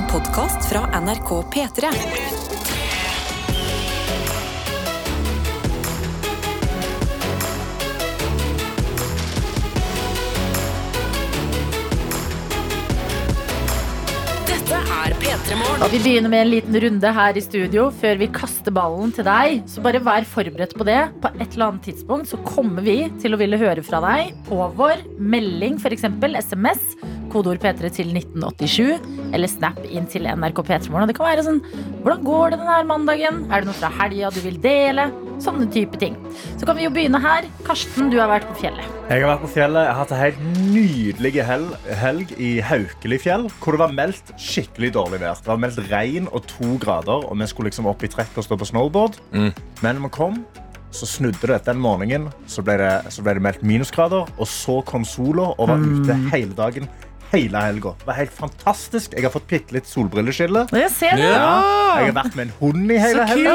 En podkast fra NRK P3. Dette er P3 Morgen. Og vi begynner med en liten runde her i studio før vi kaster ballen til deg. Så bare vær forberedt på det. På et eller annet tidspunkt så kommer vi til å ville høre fra deg på vår melding, f.eks. SMS, kodeord P3 til 1987, eller snap inn til NRK P3morgen. Og det kan være sånn Hvordan går det denne mandagen? Er det noe fra helga du vil dele? Sånne type ting. Så kan vi jo begynne her. Karsten, du har vært på fjellet. Jeg har vært på fjellet. Jeg har hatt en helt nydelig hel helg i Haukelifjell, hvor det var meldt skikkelig dårlig vær. Det var meldt regn og to grader, og vi skulle liksom opp i trekk og stå på snowboard. Men når vi kom, så snudde det den morgenen. Så ble det, så ble det meldt minusgrader, og så kom sola og var ute hele dagen. Hele helga. Det var helt fantastisk. Jeg har fått bitte litt solbrilleskille. Jeg ser det. Ja, jeg har vært med en hund i hele helga.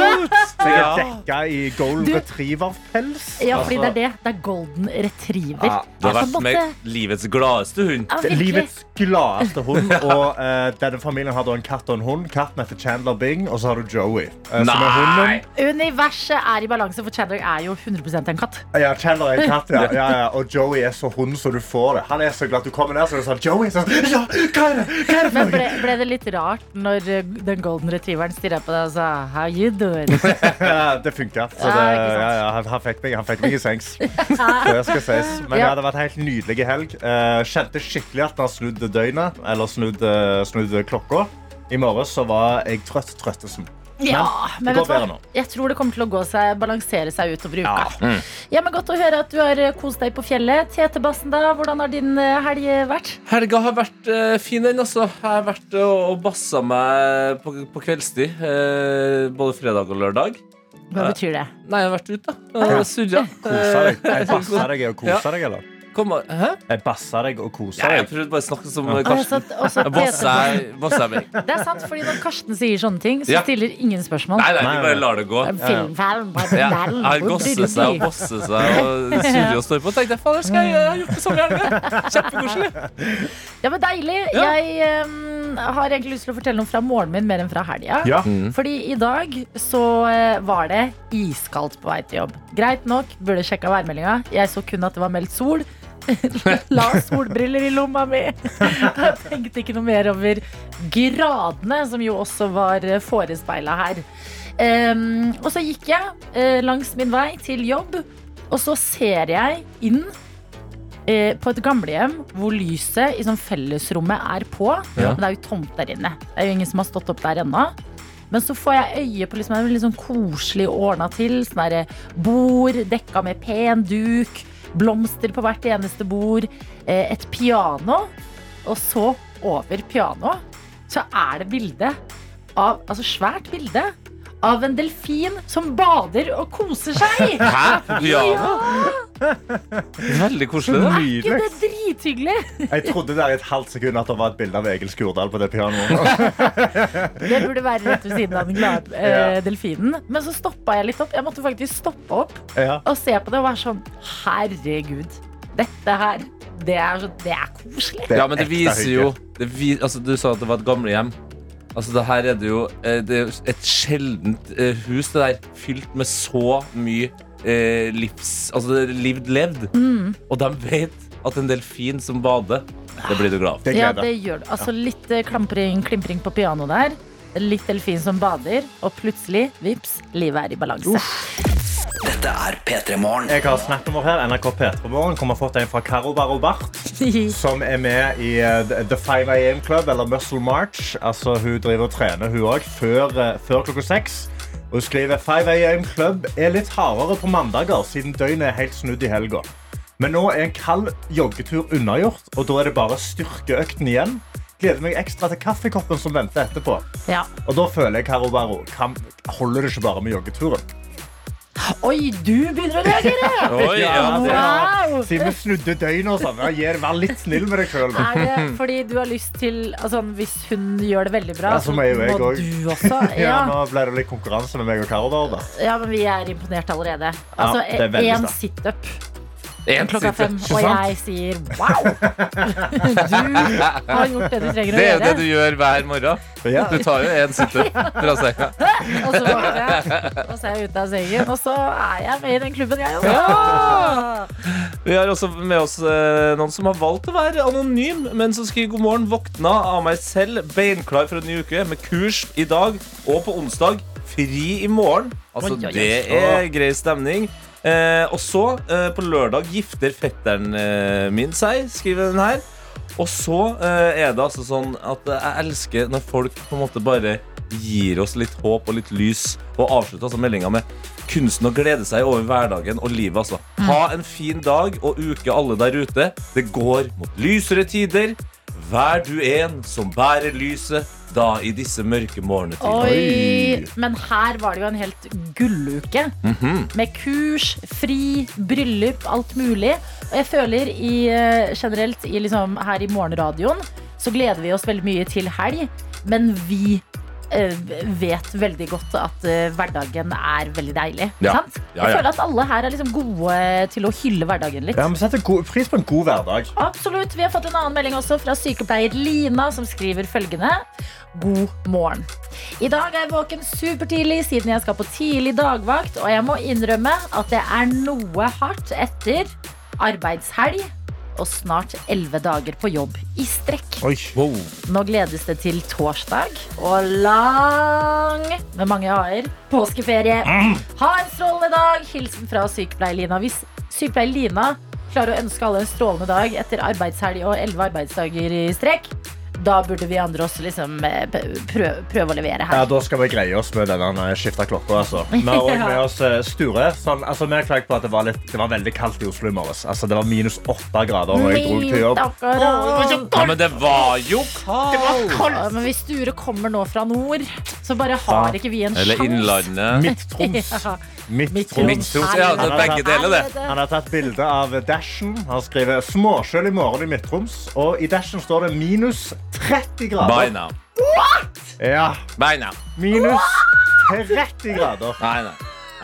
Så jeg er dekka i golden retriever-pels. Ja, fordi det er det. Det er golden retriever. Ja, Du har vært med livets gladeste hund. Ja, livets gladeste hund. Og uh, denne familien har da en katt og en hund. Katten heter Chandler Bing, og så har du Joey. Uh, som er hunden. Universet er i balanse, for Chandler er jo 100% en katt. Ja, Chandler er en katt, ja. ja, ja. Og Joey er så hund så du får det. Han er så glad. Du kommer ned, så er det sånn Joey, så, ja, hva er det? Hva er det for ble, Men ble det litt rart når uh, den golden retrieveren stirra på deg og sa How you doing? Det funka. Så Ja, det, ja, ja, han, han, fikk meg, han fikk meg i sengs. Det skal sies. Men det hadde vært en helt nydelig helg. Uh, kjente skikkelig at han har snudd døgnet, eller snudd, eh, klokka. I morges så var jeg trøtt trøttesen. Ja, men men vet du hva? Jeg tror det kommer til å gå seg, balansere seg utover uka. Ja. Ja, men Godt å høre at du har uh, kost deg på fjellet. Tete Bassen, da, hvordan har din uh, helg vært? Helga har vært uh, fin, den. Altså. Jeg har vært uh, og bassa meg på, på kveldstid. Uh, både fredag og lørdag. Hva betyr det? Nei, jeg har vært ute. Uh, Surra. Kosa deg. Bassa deg og kosa deg, eller? Kom, hæ? Jeg bassa deg og kosa Ja, jeg deg. prøvde bare å snakke som Karsten. Bossa er- bossa er meg. Det er sant, fordi når Karsten sier sånne ting, så Ja. stiller ingen spørsmål. Nei, nei, vi bare lar det gå. Film, film, Ja, jeg har gosset seg og bosset seg og og står på. Tenkte jeg, fader, skal jeg, jeg har gjort det samme i helga. Kjempekoselig. Ja, men Deilig. Ja. Jeg um, har egentlig lyst til å fortelle noe fra morgenen min mer enn fra helga. Ja. Fordi i dag så eh, var det iskaldt på vei til jobb. Greit nok, burde sjekka værmeldinga. Jeg så kun at det var meldt sol. La solbriller i lomma mi. Jeg tenkte ikke noe mer over gradene, som jo også var forespeila her. Um, og så gikk jeg uh, langs min vei til jobb, og så ser jeg inn uh, på et gamlehjem hvor lyset i sånn fellesrommet er på. Ja. Men det er jo tomt der inne. Det er jo ingen som har stått opp der ennå. Men så får jeg øye på liksom en litt sånn koselig ordna til. Sånn bord dekka med pen duk. Blomster på hvert eneste bord. eh, Et piano. Og så, over pianoet, så er det bilde av Altså svært bilde av en delfin som bader og koser seg. Hæ? På Ja. Veldig koselig. Er ikke det drithyggelig? Jeg trodde der i et halvt sekund at det var et bilde av Egil Skurdal på det pianoet. Det burde være rett ved siden av den glade eh, Ja. delfinen. Men så stoppa jeg litt opp. Jeg måtte faktisk stoppe opp Ja. og se på det og være sånn Herregud, dette her, det er, så, det er koselig. Det er Ja, men det viser jo det vi, altså, Du sa at det var et gamlehjem. Altså, det her er det jo eh, det er et sjeldent eh, hus, det der, fylt med så mye eh, livs... Altså, det er livd levd. Mm. Og de vet at en delfin som bader, det blir du glad av. Det Ja, det gjør det. Altså litt eh, klampring, klimpring på pianoet der. Litt delfin som bader, og plutselig, vips, livet er i balanse. Dette er P3 Morgen. Jeg har snapnummer her. NRK P3 Morgen kommer fått en fra Caro Barobart. Som er med i eh, The 5 AM Club, eller Muscle March. Altså, hun driver og trener, hun òg, før, eh, før klokka seks. Hun skriver 5 AM Club er litt hardere på mandager, siden døgnet er helt snudd i helga. Men nå er en kald joggetur unnagjort, og da er det bare styrkeøkten igjen. Gleder meg ekstra til kaffekoppen som venter etterpå. Ja. Og da føler jeg, Karo Baro, kan, holder det ikke bare med joggeturen. Oi, du begynner å reagere! Oi, ja, det, Wow! Siden vi snudde døgnet og sånn. Vær litt snill med deg sjøl. Er fordi du har lyst til altså, Hvis hun gjør det veldig bra, Ja, så må jeg må du også? Ja, Ja. nå ble det litt konkurranse med meg og Karo. ja, men vi er imponert allerede. Altså, Én situp En klokka fem. Og jeg sier wow! Du har gjort det du trenger å gjøre. Det er jo det du gjør hver morgen. Ja. Du tar jo en sitte fra senga. Og så jeg, og så er jeg ute av sengen, og så er jeg med i den klubben, jeg også. Vi har også med oss eh, noen som har valgt å være anonym, men som skriver god morgen. Våkna av meg selv, beinklar for en ny uke, med kurs i dag og på onsdag. Fri i morgen. Altså, det er grei stemning. Eh, og så, eh, på lørdag, gifter fetteren eh, min seg, skriver den her. Og så eh, er det altså sånn at jeg elsker når folk på en måte bare gir oss litt håp og litt lys, og avslutter altså meldinga med kunsten å glede seg over hverdagen og livet. altså. Ha en fin dag og uke, alle der ute. Det går mot lysere tider. Vær du en som bærer lyset, da i disse mørke morgenetider. Men her var det jo en helt gulluke. Med kurs, fri, bryllup, alt mulig. Og jeg føler i, eh, generelt i, liksom, her i morgenradioen så gleder vi oss veldig mye til helg. Men vi vet veldig godt at eh, hverdagen er veldig deilig. Ja. Sant? Ja, ja. Jeg føler at alle her er liksom gode til å hylle hverdagen litt. Ja, men setter pris på en god hverdag. Absolutt. Vi har fått en annen melding også fra sykepleier Lina, som skriver følgende. God morgen. I dag er jeg våken supertidlig siden jeg skal på tidlig dagvakt, og jeg må innrømme at det er noe hardt etter arbeidshelg og snart elleve dager på jobb i strekk. Oi. Wow. Nå gledes det til torsdag og lang med mange a-er påskeferie. Ha en strålende dag! Hilsen fra sykepleier Lina. Hvis sykepleier Lina klarer å ønske alle en strålende dag etter arbeidshelg og elleve arbeidsdager i strekk, da burde vi andre også liksom eh, prøve, prøve å levere her. Ja. Da skal vi greie oss med denne skifta klokka. Altså. Vi har også med oss eh, Sture. Sånn, altså, vi har på at det var, litt, det var veldig kaldt i Oslo i morges. Altså, det var minus åtte grader da jeg dro til jobb. Ja, men det var jo kaldt! Ja, Men hvis Sture kommer nå fra nord, så bare har ikke vi en Eller. Innlandet. Midt-Troms. Ja. Midt-Troms. Midt-Troms, ja, det er begge deler, det. Han har tatt bilde av Dashen. Han skriver småskjøl i morgen i Midt-Troms. Og i Dashen står det minus 30 grader. By now. Ja, By now. minus 30 grader. Nei, nei.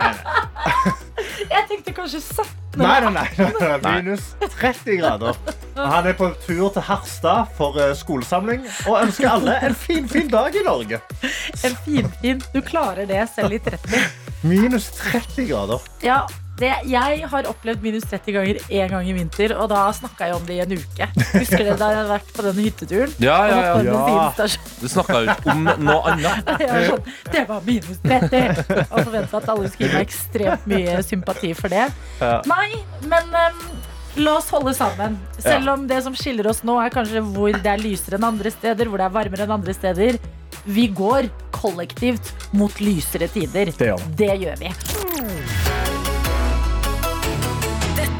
Jeg tenkte kanskje 17. Nei, nei, nei, nei. Minus 30 grader. Han er på tur til Harstad for eh, skolesamling og ønsker alle en fin, fin dag i Norge. En finfin. Du klarer det selv i 30. Minus 30 grader. Ja, det, jeg har opplevd minus 30 ganger én gang i vinter, og da snakka jeg om det i en uke. Husker dere da jeg hadde vært på den hytteturen? Ja, ja, ja. Ja. Du snakka jo ikke om noe annet. Var sånn, det var minus 30! Og forventa at alle skulle gi meg ekstremt mye sympati for det. Ja. Nei, men um, la oss holde sammen. Selv om det som skiller oss nå, er kanskje hvor det er lysere enn andre steder, hvor det er varmere enn andre steder. Vi går kollektivt mot lysere tider. Det gjør. Det gjør vi.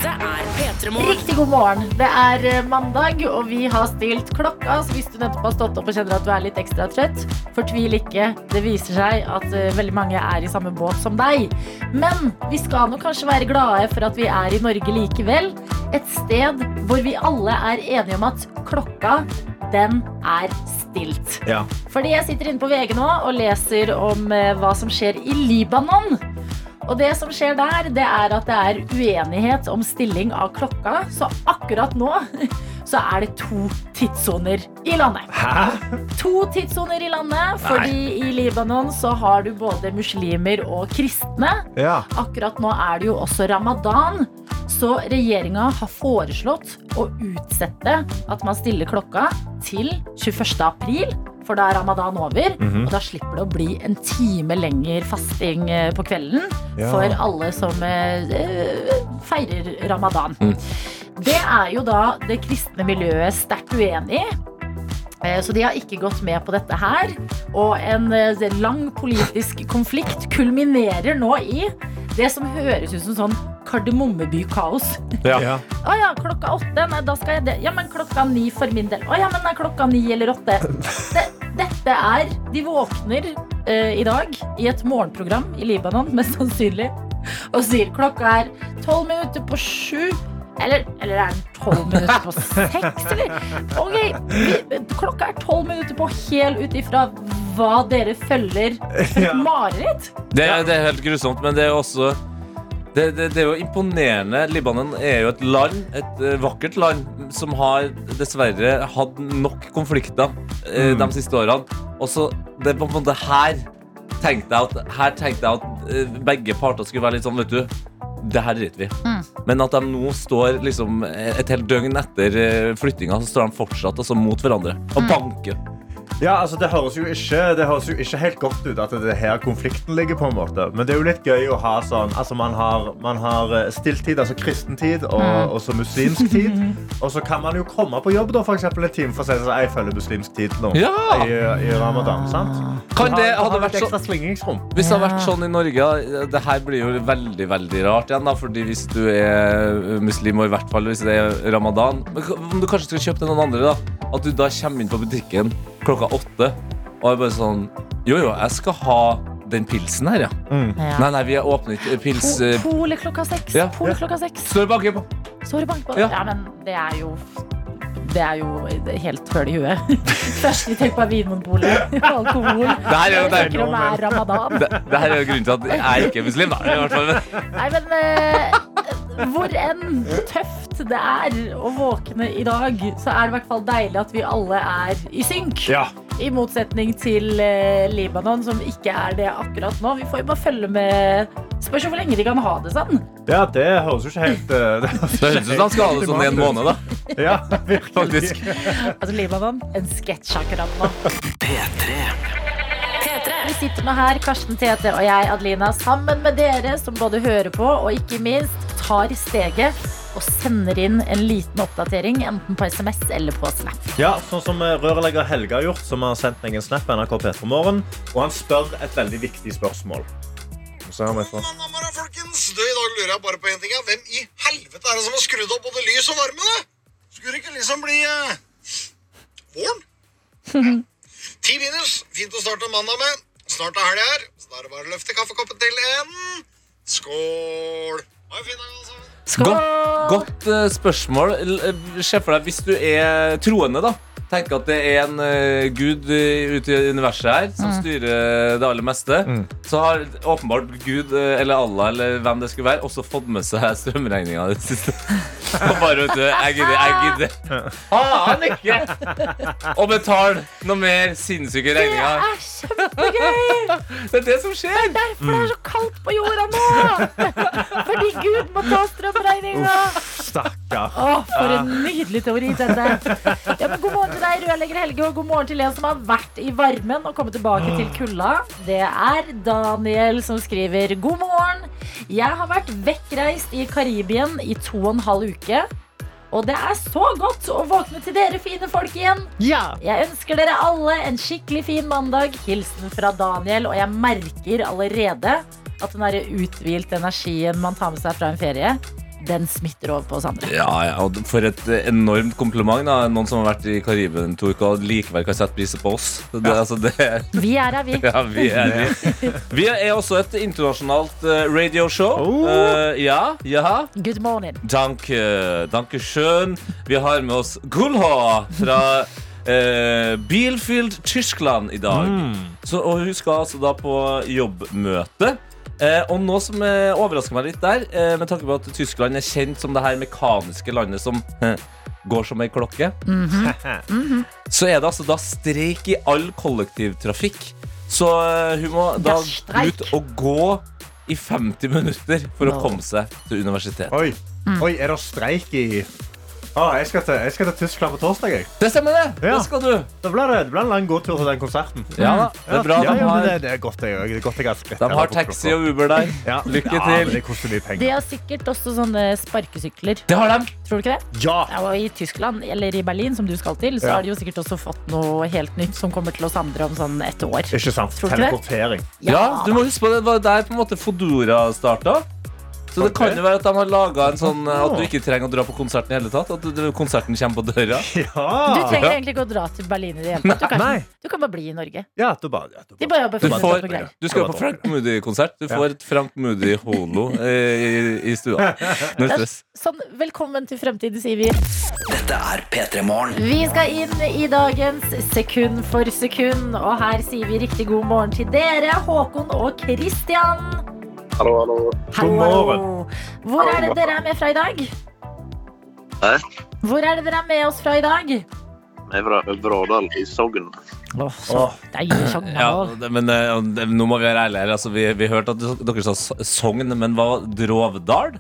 Dette er P3 Morgen. Riktig god morgen. Det er eh, mandag, og vi har stilt klokka. Så hvis du nettopp har stått opp og kjenner at du er litt ekstra trøtt, fortvil ikke. Det viser seg at eh, veldig mange er i samme båt som deg. Men vi skal nok kanskje være glade for at vi er i Norge likevel. Et sted hvor vi alle er enige om at klokka, den er stilt. Ja. Fordi jeg sitter inne på VG nå og leser om eh, hva som skjer i Libanon. Og det som skjer der, det er at det er uenighet om stilling av klokka. Så akkurat nå så er det to tidssoner i landet. Hæ? To tidssoner i landet, fordi i Libanon så har du både muslimer og kristne. Ja. Akkurat nå er det jo også ramadan, så regjeringa har foreslått å utsette at man stiller klokka til 21. april, for da er ramadan over. Mhm. Og da slipper det å bli en time lenger fasting eh, på kvelden Ja. for alle som eh, eh, feirer ramadan. Mm. Det er jo da det kristne miljøet sterkt uenig i. Så de har ikke gått med på dette her. Og en lang politisk konflikt kulminerer nå i det som høres ut som sånn kardemommeby-kaos. Ja. Å ja, klokka åtte. Nei, da skal jeg det. Ja, men klokka ni for min del. Å ja, men er klokka ni eller åtte? Det, dette er De våkner eh, i dag i et morgenprogram i Libanon, mest sannsynlig, og sier klokka er tolv minutter på sju. Eller, eller er den tolv minutter på seks, eller? Ok, vi, klokka er tolv minutter på hel ut ifra hva dere følger. Et Mareritt? Det, er- det er helt grusomt, men det er også Det, det, det er jo imponerende. Libanon er jo et land, et eh, vakkert land, som har dessverre hatt nok konflikter mm. de siste årene. Og så det er på en måte her tenkte jeg at, her tenkte jeg at eh, begge parter skulle være litt sånn, vet du. Det her driter vi mm. Men at de nå står liksom et helt døgn etter eh, flyttinga, så står de fortsatt altså, mot hverandre og banker. Ja, altså det høres, jo ikke, det høres jo ikke helt godt ut at det er her konflikten ligger. på en måte Men det er jo litt gøy å ha sånn Altså Man har, man har eh, stilltid, altså kristentid, og og så muslimsk tid. Og så kan man jo komme på jobb da, for eksempel en time for å si sånn, jeg følger muslimsk tid nå. Ja! I, I ramadan. sant? Kan det har- hadde vært sånn, så- Hvis det hadde vært sånn i Norge Det her blir jo veldig veldig rart igjen. da Fordi Hvis du er muslim, og i hvert fall hvis det er ramadan Men Om du kanskje skal kjøpe til noen andre, da at du da kommer inn på butikken klokka åtte og jeg bare sånn Jo, jo, jeg skal ha den pilsen her, ja. Ja. Nei, nei, vi har åpnet ikke pils Po- eh, Polet klokka seks. Ja. Polet klokka seks. Står banker på. Sorry, bank på. Ja. Ja. men det er jo det er jo helt høl i huet. Først vi tenker på Vinmonopolet, alkohol. Det her er det, det er ramadan. det, det her er jo grunnen til at jeg er ikke er muslim, da. I hvert fall. Nei, men uh, hvor enn tøft det er å våkne i dag, så er det i hvert fall deilig at vi alle er i synk. Ja. I motsetning til eh, Libanon, som ikke er det akkurat nå. Vi får jo bare følge med. Spørs jo hvor lenge de kan ha det sånn. ja, det høres jo ikke helt eh, Det høres det høres ut som han skal ha det sånn i en måned, da. Ja, virkelig. Faktisk. Altså Libanon, en sketsj akkurat nå. P3. P3. Vi sitter nå her, Karsten Tete og jeg, Adelina, sammen med dere som både hører på og ikke minst tar steget og sender inn en liten oppdatering, enten på SMS eller på Snap. Ja, sånn som eh, rørlegger Helge har gjort, som har sendt meg en snap på NRK Petromorgen, og han spør et veldig viktig spørsmål. Så har vi fått folkens. Du, I dag lurer jeg bare på en ting. ja. Hvem i helvete er det som har skrudd opp både lys og varme? da? Skulle det ikke liksom bli eh, våren? Ti minus. Fint å starte mandag med. Snart er helg her, så da er det bare å løfte kaffekoppen til en skål. Ha en fin dag, alle sammen. Godt, godt eh, spørsmål. Eh, Se for deg hvis du er troende, da. Tenk at det er en uh, gud uh, ute i universet her som styrer det aller meste. Så har åpenbart Gud, uh, eller Allah, eller hvem det skulle være, også fått med seg strømregninga i det siste. Og bare, vet du, jeg gidder, jeg gidder. Faen ikke! Og betale noe mer sinnssyke regninger. Det er kjempegøy! Det er det som skjer. Derfor det er så kaldt på jorda nå! Fordi Gud må ta strømregninga. Stakkar. Å, for en nydelig teori, dette. Ja, men god morgen til deg, rørlegger Helge, og god morgen til en som har vært i varmen og kommet tilbake til kulda. Det er Daniel som skriver god morgen. Jeg har vært vekkreist i Karibien i to og en halv uke. Og det er så godt å våkne til dere fine folk igjen. Ja. Jeg ønsker dere alle en skikkelig fin mandag. Hilsen fra Daniel. Og jeg merker allerede at den der uthvilte energien man tar med seg fra en ferie, den smitter over på oss andre. Ja, ja, og For et eh, enormt kompliment. da Noen som har vært i Karibien to uker og likevel kan sette priser på oss. Det, altså, det, Vi er her, vi. ja, vi, er, her. vi er også et internasjonalt uh, radioshow. Oh. Uh, ja, ja. Good morning. Danke, danke schön. Vi har med oss Gulha fra eh, Bilfield Tyskland i dag. Så, og hun skal altså da på jobbmøte. Eh, og noe som eh, overrasker meg litt der, eh, med tanke på at Tyskland er kjent som det her mekaniske landet som eh, går som ei klokke, så er det altså da streik i all kollektivtrafikk. Så eh, hun må da ut og gå i 50 minutter for å komme seg til universitetet. Oi. Oi, er det streik i ah, jeg, skal til, jeg skal til Tyskland på torsdag. Jeg. Det stemmer, det! Ja. Det skal du. Da blir det, det blir en lang gåtur til den konserten. Ja det er bra. Ja, De ja, har, det, det er godt jeg, det er godt jeg har skrevet de har taxi og Uber der. ja. Lykke ja, til. Det koster mye De har sikkert også sånne sparkesykler. Det har de. Tror du ikke det? Ja! Ja, og I Tyskland, eller i Berlin, som du skal til, så Ja. har de jo sikkert også fått noe helt nytt som kommer til oss andre om sånn et år. Ikke sant? Tror du? Teleportering. Ja, du må huske på det. Det var der på en måte Fodora starta. Så det kan jo være at de har laga en sånn eh, at du ikke trenger å dra på konserten i hele tatt. At du, konserten kommer på døra. Du trenger egentlig ikke å dra til Berlin i det hele tatt. Du, kan, du kan bare bli i Norge. ja du bare, ja, du De bare. Du, får, du skal jo på Frank Moody-konsert. Du får et Frank Moody-holo eh, i, i stua. Null stress. Sånn, velkommen til fremtiden, sier vi. Dette er P3 Morgen. Vi skal inn i dagens Sekund for sekund, og her sier vi riktig god morgen til dere, Håkon og Christian. Hallo, hallo. God morgen. Hvor er det dere er med fra i dag? Hæ? Hvor er det dere er med oss fra i dag? Vi er fra Øvre Årdal i Sogn. Åh, så deilig Sogndal. Ja, det, men eh, det, nå må vi være ærlige her. Altså, vi, vi hørte at dere sa S- Sogn, men hva? Drovdal?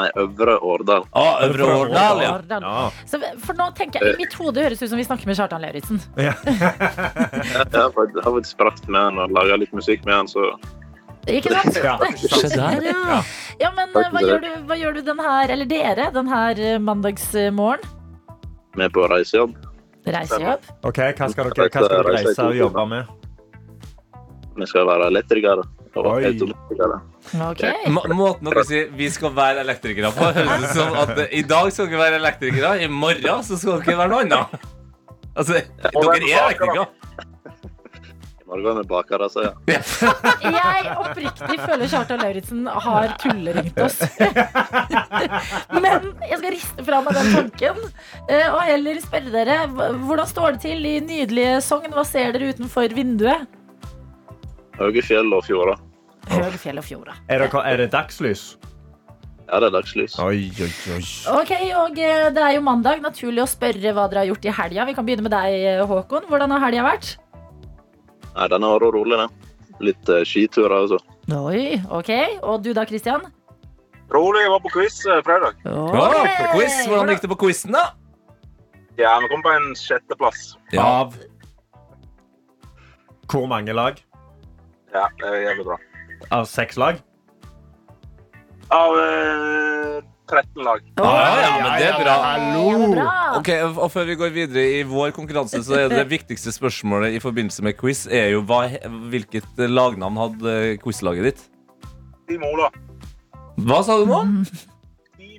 Nei, Øvre Årdal. Ah, Øvre Årdal, ja. Årdal. Ja. Så, for nå tenker jeg, I mitt hode høres det ut som vi snakker med Kjartan Lauritzen. Jeg har fakt- har faktisk prakt med han og laga litt musikk med han, så Ikke sant? Ja. Se der, ja. ja, men eh, hva gjør du, hva gjør du den her, eller dere, den her eh, mandagsmorgen? vi er på reisejobb. Reisejobb? Ok, Hva skal dere, hva skal dere reise og jobbe med? Vi skal være elektrikere. Og Oi. automatikere. Ok. Må- Måten dere sier 'vi skal være elektrikere' på, høres ut som at i dag skal dere være elektrikere, i morgen så skal dere være noe annet. Altså, dere er elektrikere. I morgen er vi bakere, sier jeg. Jeg oppriktig føler Kjartan Lauritzen har tulleringt oss. Men jeg skal riste fra meg den tanken eh, og heller spørre dere hvordan står det til i nydelige Sogn? Hva ser dere utenfor vinduet? Høye fjell og fjorder. Høye fjell og fjorda. Er det, er det dagslys? Ja, det er dagslys. Oi, oi, oi. Ok, og eh, Det er jo mandag. Naturlig å spørre hva dere har gjort i helga. Vi kan begynne med deg, eh, Håkon. Hvordan har helga vært? Nei, den har vært rolig, den. Litt uh, skiturer altså. Oi, ok. Og du da, Christian? Rolig, jeg var på quiz eh, fredag. på quiz. Hvordan gikk det på quizen, da? Ja, vi kom på en sjetteplass. Av Hvor mange lag? Ja, det er jævlig bra. Av seks lag? Av eh, 13 lag. Oh, ja, men det er bra. Hallo! Ok, og Før vi går videre i vår konkurranse, så er det viktigste spørsmålet i forbindelse med quiz er jo hva, hvilket lagnavn hadde quizlaget ditt? Team Ola. Hva sa du nå?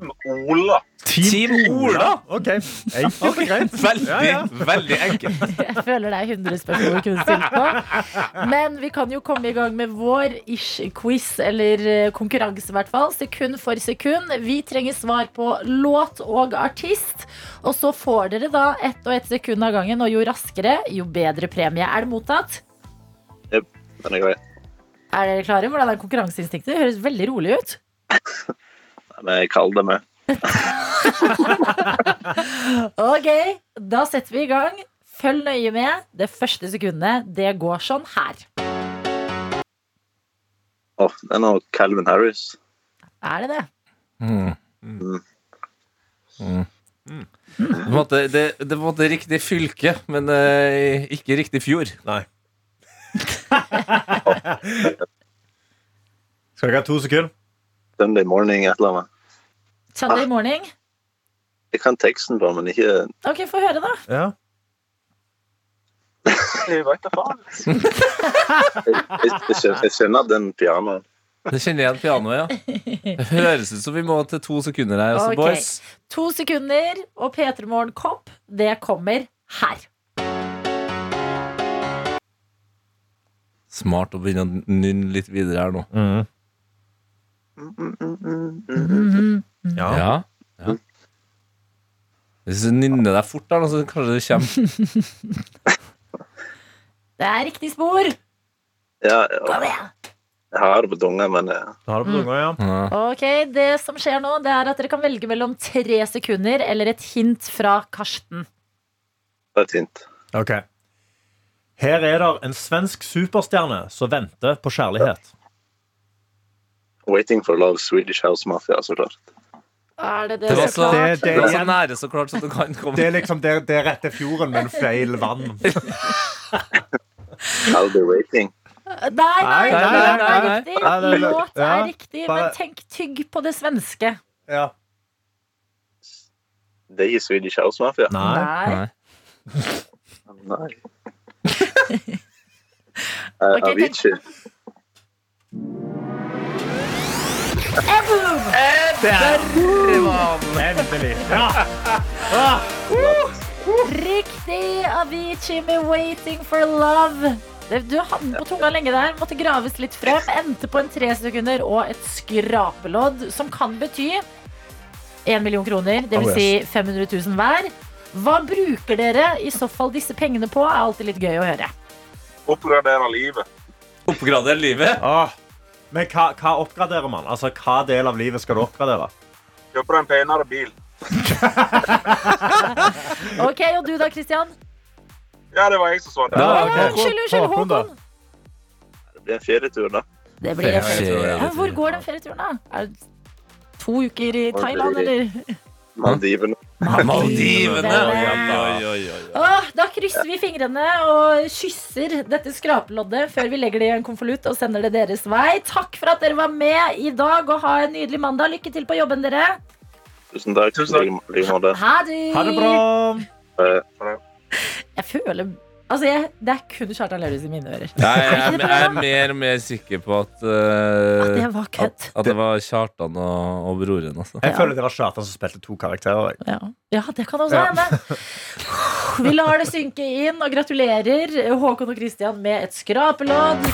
Team Ola. Team Ola. OK. Enkelt og greit. Veldig, Ja, ja. veldig enkelt. Jeg føler det er 100 spørsmål vi kunne stilt på. Men vi kan jo komme i gang med vår ish-quiz, eller eh, konkurranse i hvert fall. Sekund for sekund. Vi trenger svar på låt og artist. Og så får dere da ett og ett sekund av gangen, og jo raskere, jo bedre premie. Er det mottatt? Den er grei. Er dere klare? Hvordan er konkurranseinstinktet? Det høres veldig rolig ut. Men jeg kaller det med. Ok, da setter vi i gang. Følg nøye med. Det første sekundet, det går sånn her. Åh, det er noe Calvin Harris. Er det det? Mm. Mm. Mm. Mm. en måte, det, det er på riktig fylke, men uh, ikke riktig fjord. Nei. Skal dere ha to sekunder? Sunday morning, et eller annet. Sunday morning. Jeg kan teksten på, men ikke Ok, få høre, da. Ja. Jeg vet da faen. Jeg, kjenner den pianoen. Det kjenner igjen pianoet, ja. Det høres ut som vi må til to sekunder her. Altså, Ok. boys. To sekunder, og P3 Morgen Kopp, det kommer her. Smart å begynne å nynne litt videre her nå. Mhm. Mhm. Ja. Ja. ja. Hvis du nynner deg fort, da, så kanskje det kommer. Det er riktig spor. Ja, Kom jeg, igjen. jeg har det på tunga, men Du har det på tunga, ja. Mm. Ok, Det som skjer nå, det er at dere kan velge mellom tre sekunder eller et hint fra Karsten. det er fint. Ok. Her er det en svensk superstjerne som venter på kjærlighet. Waiting for love, Swedish House Mafia, så klart. Er det det, Det var så det. Det- det var så nære så klart som du kan komme. Det er liksom det, det er rette fjorden, men feil vann. I'll be waiting. Nei, nei, Nei, nei, nei, låt er riktig. Det Låt er ja, riktig, bare- men tenk tygg på det svenske. Ja. Det er ikke Swedish House Mafia. Nei. Nei. Nei. Avicii. Endelig. Riktig! Avicii med 'Waiting for Love'. Du hadde den på tunga lenge der, måtte graves litt frem. Endte på en tre sekunder og et skrapelodd, som kan bety 1 million kroner. Det vil Oh, si 500 000 hver. Hva bruker dere i så fall disse pengene på? er alltid litt gøy å høre. Oppgradere livet. Oppgradere livet. Åh, Men hva, hva oppgraderer man? Altså, Hva del av livet skal du oppgradere? Kjøper en penere bil. Ok, og du da, Christian? Ja, det var jeg som svarte. Ja, Å, ja, unnskyld, unnskyld, Håkon, Det blir en ferietur, da. Det blir en ferietur. ja, Hvor går den ferieturen, da? Er det to uker i Thailand, eller? Maldivene. Maldivene! Åh, da krysser vi fingrene og kysser dette skrapeloddet før vi legger det i en konvolutt og sender det deres vei. Takk for at dere var med i dag, og ha en nydelig mandag. Lykke til på jobben, dere. Tusen takk. Tusen takk. Ha. Ha det. Ha det bra! Eh, Jeg føler Altså, jeg, det er kun Kjartan Lauritzen i mine ører. Jeg, jeg, jeg er mer og mer sikker på at, At Det var kødd. at, at det var Kjartan og, og broren. Altså. Jeg føler det var Kjartan som spilte to karakterer. Ja. ja, det kan også Ja. hende. Vi lar det synke inn og gratulerer Håkon og Christian med et skrapelodd.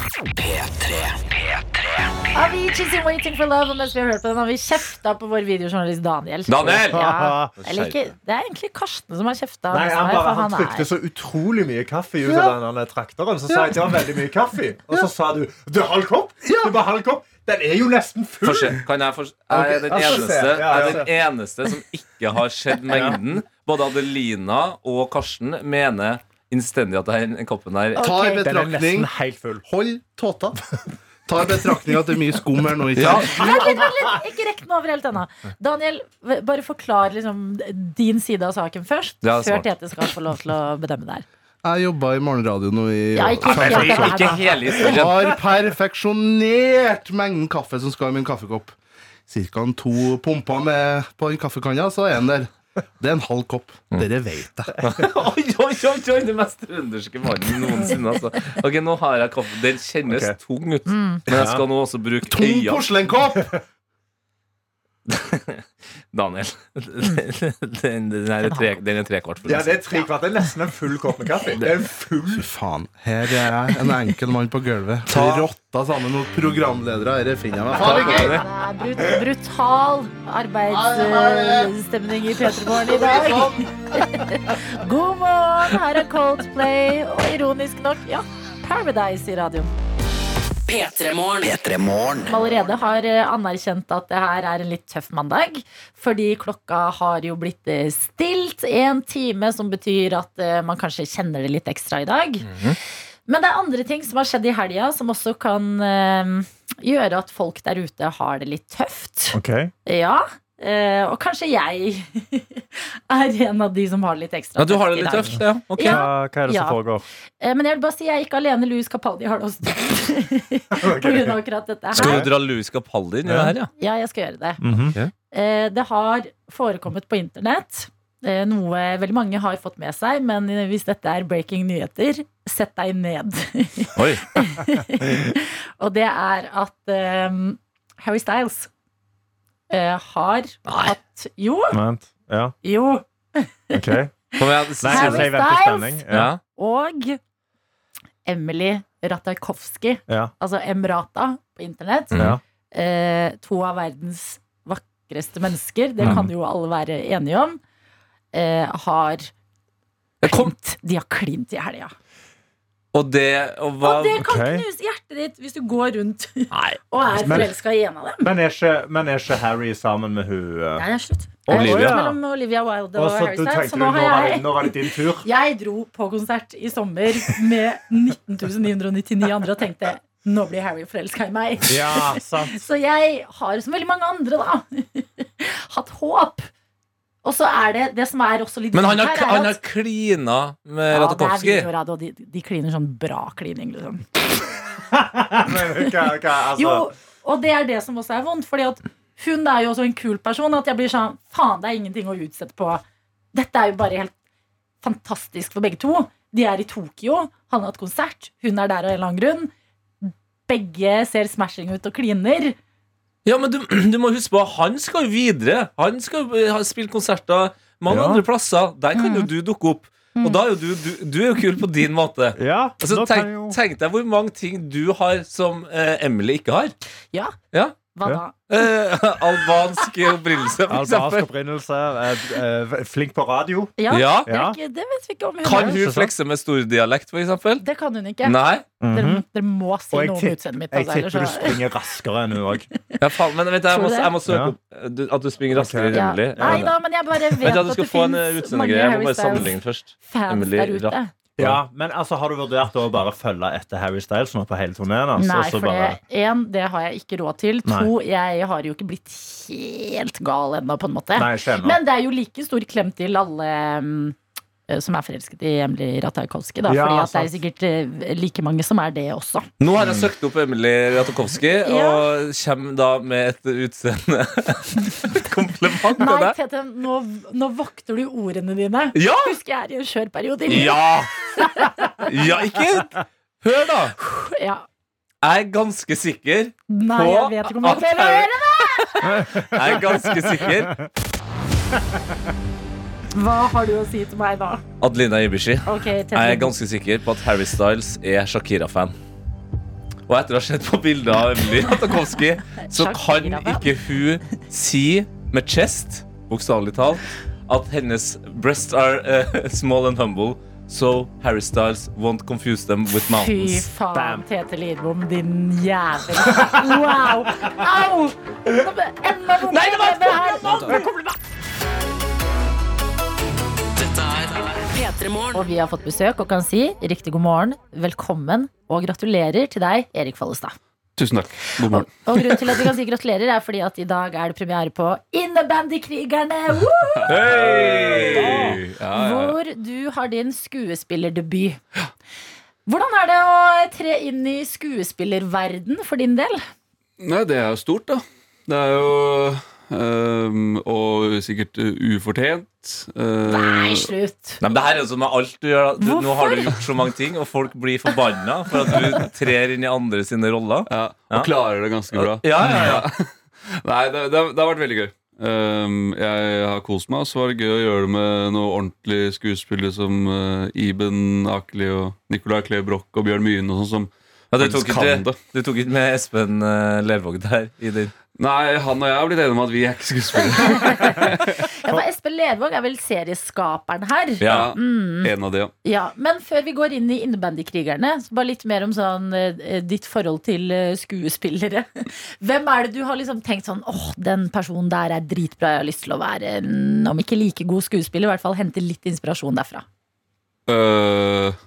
Avicii's in Waiting for Love. Og mens vi har hørt på den, har vi kjefta på vår videojournalist Daniel. Daniel! Ja. Eller ikke, det er egentlig Karsten som har kjefta. Nei, han, bare, han trykte er så utrolig mye kaffe ut av den trakteren. Så sa jeg det var veldig mye kaffe. Og så sa du det er halv kopp. Det bare halv kopp. Den er jo nesten full. Kan jeg? Jeg er den jeg se. eneste, er den eneste som ikke har sett mengden. Både Adelina og Karsten mener innstendig at den koppen her Ta i betraktning nesten helt full. Hold tåta. Ta i betraktning at det er mye skum her nå. Ikke Ja. Ikke rekk den over helt ennå. Daniel, bare forklar liksom, din side av saken først. Ja, før. Tete skal få lov til å bedømme det her. Jeg jobba i morgenradio nå i Ja, ikke ikke, år. Ikke hele historien. Har perfeksjonert mengden kaffe som skal i min kaffekopp. Cirka to pumper med på en kaffekanna, så er den der. Det er en halv kopp. Dere vet det. Oi, oi, oi, oi, det mest trønderske mannen noensinne. Altså. Ok, Nå har jeg kaffe. Den kjennes okay. tung ut. Men jeg skal nå også bruke Tung øya. porselenkopp! Daniel. Den, den, er tre, den er. Ja, det er tre kvart. Det er nesten en full kopp med kaffe. Det er en full Fy faen. Her er jeg, en enkel mann på gulvet. Ta- Rotta sammen mot programledere. Dette finner jeg meg i. Det er brut brutal arbeidsstemning i P3morgen i dag. God morgen, her er Coldplay, og ironisk nok, ja, Paradise i radioen. P3 Morgen. P3 Morgen. Som allerede har eh, anerkjent at det her er en litt tøff mandag. Fordi klokka har jo blitt eh, stilt en time, som betyr at eh, man kanskje kjenner det litt ekstra i dag. Men det er andre ting som har skjedd i helga, som også kan gjøre at folk der ute har det litt tøft. Ok. Ja. Eh, og kanskje jeg er en av de som har det litt ekstra Ja, du har det litt tøft? Ja, Okay. Ja. Hva, er det som Ja. foregår? Eh, men jeg vil bare si jeg er ikke alene. Louis Capaldi har det også tøft. Dette Skal du dra Louis Capaldi inn i det her, ja? Ja, jeg skal gjøre det. Mhm. Eh, det har forekommet på internett. eh, Noe veldig mange har fått med seg, men hvis dette er breaking nyheter, sett deg ned. Oi. Og det er at eh, Harry Styles eh, har hatt Jo, Vent. Ja, jo. ok. Kom igjen. Harry Styles. Ja. Og Emily Ratajkowski, Ja. altså Emrata på internett. Mm. Ja. Eh, to av verdens vakreste mennesker, det Mm. kan jo alle være enige om, eh, har klint. De har klint i helga. Og det og hva, Og det kan okay. knuse hjertet ditt hvis du går rundt Nei. og er Men- forelska i en av dem. Men, er ikke, men er ikke Harry sammen med hun uh, Nei, det er slutt. Olivia. Mellom Olivia Wilde og, Og så Harry du Styles. Så nå har jeg nå var det din tur? Jeg dro på konsert i sommer med 19.999 andre og tenkte nå blir Harry forelska i meg. Ja, sant. Så jeg har, som veldig mange andre, da, hatt håp. Og så er det det som er også litt Men han har, her, er han har klina med Ja, videoradio, de, de kliner sånn bra klining, liksom. Altså, Jo, og det er det som også er vondt, fordi at hun er jo også en kul person. At jeg blir sånn Faen, det er ingenting å utsette på. Dette er jo bare helt fantastisk for begge to. De er i Tokyo, han har hatt konsert, hun er der av en eller annen grunn. Begge ser smashing ut og kliner. Ja, men du, du må huske på Han skal jo videre. Han skal spille ha spilt konserter mange Ja. andre plasser. Der kan Mm. jo du dukke opp. Og da er jo du, du, du er jo kul på din måte. ja, Altså, nå kan tenk, jo tenk deg hvor mange ting du har som eh, Emily ikke har. Ja. Ja. Hva da? Eh, albansk opprinnelse, for Albansk eksempel. opprinnelse. eh, eh, Flink på radio. Ja, Ja. Det, er ikke, det vet vi ikke om hun Kan er. hun flekse med stor dialekt, for eksempel? Det kan hun ikke. Nei? Dere, dere må si Og jeg noe om tipp- utseendet mitt. Jeg Altså, tipper du så springer raskere enn hun òg. Ja, faen, men vent, jeg Tror må, du det? jeg må søke Ja. opp eh, du, at du springer raskere enn ja. Emily. Nei da, men jeg bare vet Vent, at du skal det få en eh, fins mange utseendegreie. Jeg må Harry bare sammenligne først. Styles-fans Emily der ute. Rapp. Ja, men altså, Har du vurdert å bare følge etter Harry Styles nå på hele turneen? Altså, Nei, for bare... det, en, det har jeg ikke råd til. Nei. To, jeg har jo ikke blitt helt gal ennå, på en måte. Nei. Men det er jo like stor klem til alle eh, som er forelsket i Emily Ratajkowski. Da, Ja, fordi at det er sikkert eh, like mange som er det også. Nå har jeg søkt opp Emily Ratajkowski Ja. og kommer da med et utseende kompliment Nei. Tete, nå, nå vokter du ordene dine. Ja! Husker jeg er i en skjør periode. Ja! Ja, ikke Hør, da. Ja. Jeg er ganske sikker Nei, På jeg vet ikke om jeg at jeg! Jeg er ganske sikker Hva har du å si til meg da? Adelina Ibishi. Okay, Jeg er ganske sikker på at Harry Styles er Shakira-fan. Og etter å ha sett på bilder av Emily Atakowski, så kan ikke hun si med chest, bokstavelig talt, at hennes breasts are uh, small and humble. So Harry Styles won't confuse them with mountains. Fy faen, Bam. Tete Lidbom, din jævel. Wow! Au! Enda vondt Nei, det var et i Og vi har fått besøk og kan si riktig god morgen, velkommen og gratulerer til deg, Erik Follestad. Tusen takk. God morgen. Og grunnen til at vi kan si gratulerer, er fordi at i dag er det premiere på Innebandykrigerne! Hey! Ja, ja. Hvor du har din skuespillerdebut. Hvordan er det å tre inn i skuespillerverden for din del? Nei, det er jo stort, da. Det er jo Og sikkert uh, ufortjent. Uh, Nei, slutt. Nei, men det her er jo som med alt du gjør. Du, nå har du gjort så mange ting, og folk blir forbanna for at du trer inn i andre sine roller. ja, og Ja. klarer det ganske bra. Ja, ja, ja. Nei, det, det, det har vært veldig gøy. Um, jeg har kost meg, og så var det gøy å gjøre det med noen ordentlige skuespillere som uh, Iben Akeli og Nicolai Klee Broch og Bjørn Myhne, og sånn som Ja, du, tok ikke, det. du tok ikke med Espen uh, Lervåg der? I din. Nei, han og jeg har blitt enige om at vi er ikke skuespillere. Ja, for Espen Lervåg er vel serieskaperen her. Ja. en av de, ja. Ja, Men før vi går inn i innebandykrigerne, så bare litt mer om sånn, eh, ditt forhold til eh, skuespillere. Hvem er det du har liksom tenkt sånn åh, den personen der er dritbra, jeg har lyst til å være om ikke like god skuespiller, i hvert fall hente litt inspirasjon derfra. Øh,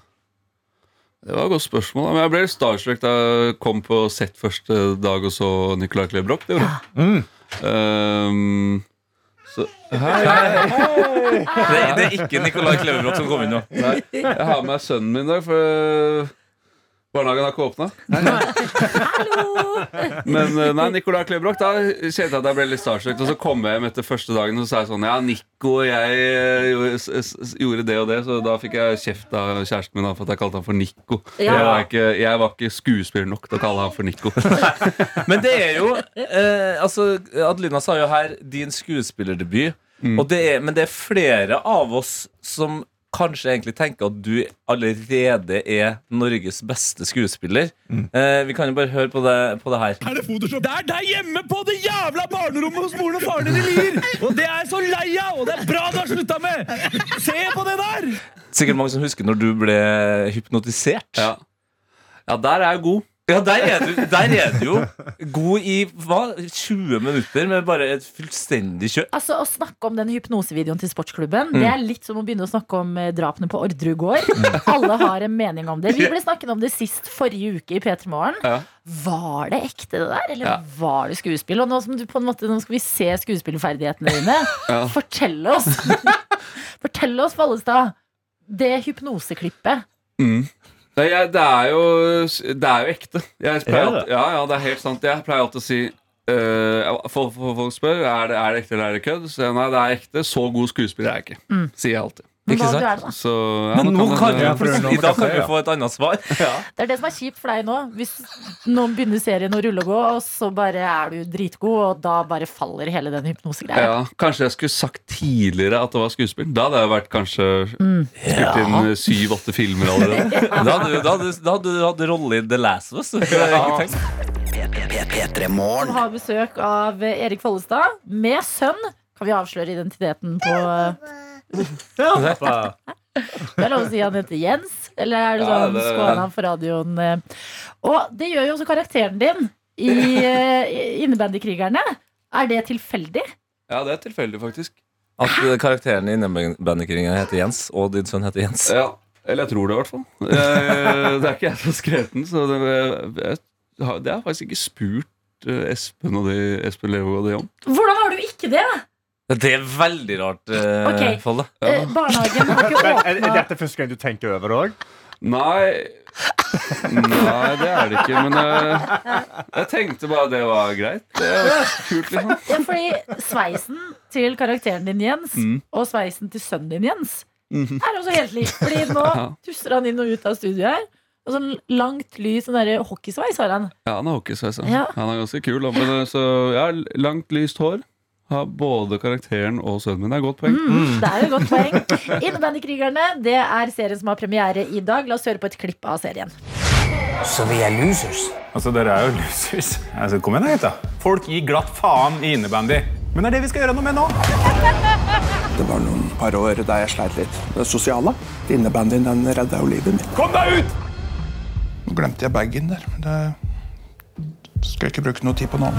det var et godt spørsmål. Men jeg ble starstruck da jeg kom på sett første dag og så Nicolai Klebrok. Det gjorde jeg. Um, så, hei, Det, det er ikke Nicolai Klevebrok som kom inn nå. Nei, jeg har med meg sønnen min i dag, for barnehagen har ikke åpna. Men eh, nei, Nicolai Klebrok, da kjente jeg at jeg ble litt starstruck. Og så kom jeg hjem etter første dagen og så sa jeg sånn Ja, Nico og jeg eh, gjorde, det og det, så da fikk jeg kjeft av kjæresten min da, for at jeg kalte han for Nico. Ja. Jeg, var ikke, jeg var ikke skuespiller nok til å kalle han for Nico. Men det er jo eh, Altså, Adelina sa jo her din skuespillerdebut. Og det er, men det er flere av oss som kanskje egentlig tenker at du allerede er Norges beste skuespiller. Eh, vi kan jo bare høre på det, på det her. Er det Photoshop? Det er deg hjemme på det jævla barnerommet hos moren og faren din i Lier! Og det er jeg så lei av, og det er bra du har slutta med! Se på det der! Sikkert mange som husker når du ble hypnotisert. Ja, ja der er jeg god. Ja, der er, du, der er du jo god i hva? 20 minutter med bare et fullstendig kjør. Altså Å snakke om den hypnosevideoen til sportsklubben Mm. Det er litt som å begynne å snakke om eh, drapene på Orderud gård. Alle har en mening om det. Vi ble snakket om det sist forrige uke i P3 Morgen. Ja. Var det ekte, det der? Eller Ja. var det skuespill? Og nå, som du på en måte, nå skal vi se skuespillferdighetene dine. Ja. Fortell oss! Fortell oss, Follestad. Det hypnoseklippet. Mm. Nei, jeg, det, er jo, det er jo ekte. Jeg pleier, Er det? alltid- ja, ja, det er helt sant. Jeg pleier alltid å si eh, for, for Folk spør er det, er det ekte eller er det kødd. Så jeg, nei, det er ekte. Så god skuespiller er jeg ikke. Sier jeg alltid. Men Ikke sant? er? Så, ja, Men nå kan du Ja, er plutselig, man da kan du få et annet svar. Det er det som er kjipt for deg nå. Hvis noen begynner serien å rulle og gå, og så bare er du dritgod, og da bare faller hele den hypnosegreia. ja, Kanskje jeg skulle sagt tidligere at det var skuespill. Da hadde jeg vært kanskje spilt inn eh, syv-åtte filmer allerede. Da hadde du da hadde, hadde, hatt rolle i The Last of Us. Det er ikke tenkt. P3 Som har besøk av Erik Follestad med sønn. Kan vi avsløre identiteten på Det er lov å si han heter Jens, eller er det Ja, sånn han for radioen? eh? Og det gjør jo også karakteren din i eh, Innebandykrigerne. Er det tilfeldig? Ja, det er tilfeldig, faktisk. At eh, karakteren i Innebandykrigerne heter Jens, og din sønn heter Jens. Ja, Eller jeg tror det, i hvert fall. Eh, Det er ikke jeg som har skrevet den, så det, jeg, det har faktisk ikke spurt Espen og de, Espen Leo og de om. Hvordan har du ikke det? Det er veldig rart, uh, Ok. Folle. uh, barnehagen har ikke åpna er, er dette første gang du tenker over det òg? Nei Nei, det er det ikke. Men jeg, jeg tenkte bare det var greit. Det er kult, liksom. ja, Fordi sveisen til karakteren din, Jens, Mm. og sveisen til sønnen din, Jens, Mhm. er også helt lik. Fordi nå Ja. tusser han inn og ut av studioet her. Og sånn langt lys sånn hockeysveis har han. Ja, han er hockeysveis. ja. Ja. Han er ganske kul. Men, eh, så ja, langt, lyst hår. Har både karakteren og sønnen min. Det er et godt poeng. Mm, det er jo et godt poeng. Innebandykrigerne det er serien som har premiere i dag. La oss høre på et klipp av serien. Så vi er losers. Altså, dere er jo losers. Altså, kom igjen, da. Folk gir glatt faen i innebandy. Men det er det vi skal gjøre noe med nå. Det var noen par år der jeg sleit litt det sosiale. Innebandyen den redda jo livet mitt. Kom deg ut! Nå glemte jeg bagen der. men Det skal ikke bruke noe tid på noe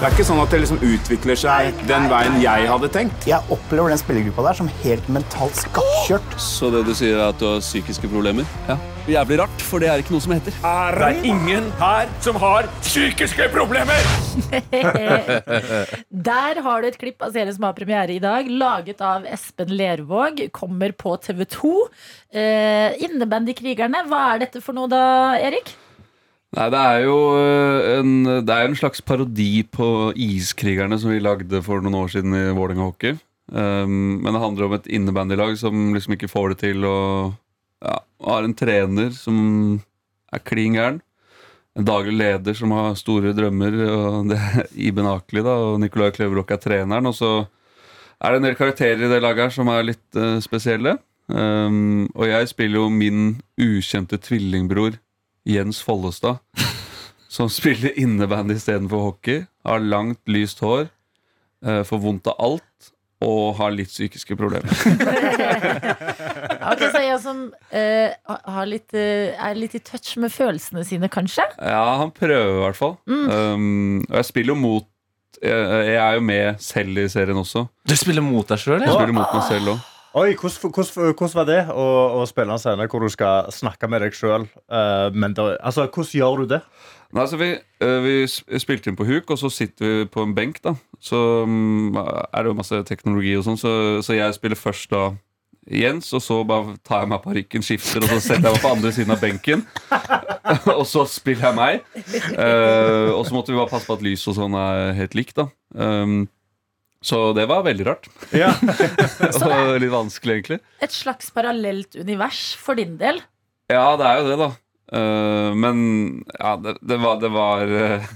Det er ikke sånn at det liksom utvikler seg den veien jeg hadde tenkt. Jeg opplever den spillergruppa der som helt mentalt skakkjørt. Så det du sier, er at du har psykiske problemer? Ja. Jævlig rart, for det er ikke noe som heter. Er det ingen her som har psykiske problemer? Der har du et klipp av serien som har premiere i dag. Laget av Espen Lervåg. Kommer på TV2. Eh, Innebandykrigerne, hva er dette for noe da, Erik? Nei, det er jo øh, en, det er en slags parodi på Iskrigerne som vi lagde for noen år siden i Vålerenga hockey. Um, men det handler om et innebandylag som liksom ikke får det til og ja, har en trener som er klin gæren. En daglig leder som har store drømmer, og det er Iben Akeli da, og Nicolai Kleverlok er treneren. Og så er det en del karakterer i det laget her som er litt uh, spesielle. Um, og jeg spiller jo min ukjente tvillingbror Jens Follestad, som spiller innebandy istedenfor hockey. Har langt, lyst hår, eh, får vondt av alt og har litt psykiske problemer. Ok, så jeg som eh, har litt, eh, er litt i touch med følelsene sine, kanskje? Ja, han prøver i hvert fall. Um, og jeg spiller jo mot jeg, jeg er jo med selv i serien også. Du spiller mot deg sjøl? Jeg spiller mot meg selv også. Oi, hvordan, hvordan, var det å, å spille en scene hvor du skal snakke med deg sjøl? men altså, hvordan gjør du det? Nei, altså vi, eh, vi spilte inn på huk, og så sitter vi på en benk. da Så mm, er det jo masse teknologi og sånn, så, så jeg spiller først da Jens, og så bare tar jeg meg parykken, skifter, og så setter jeg meg på andre siden av benken. og så spiller jeg meg. Uh, og så måtte vi bare passe på at lys og sånn er helt likt. da um, Så det var veldig rart. Ja. og litt vanskelig, egentlig. Et slags parallelt univers for din del. Ja, det er jo det, da. Uh, men ja, det, det var, det var uh,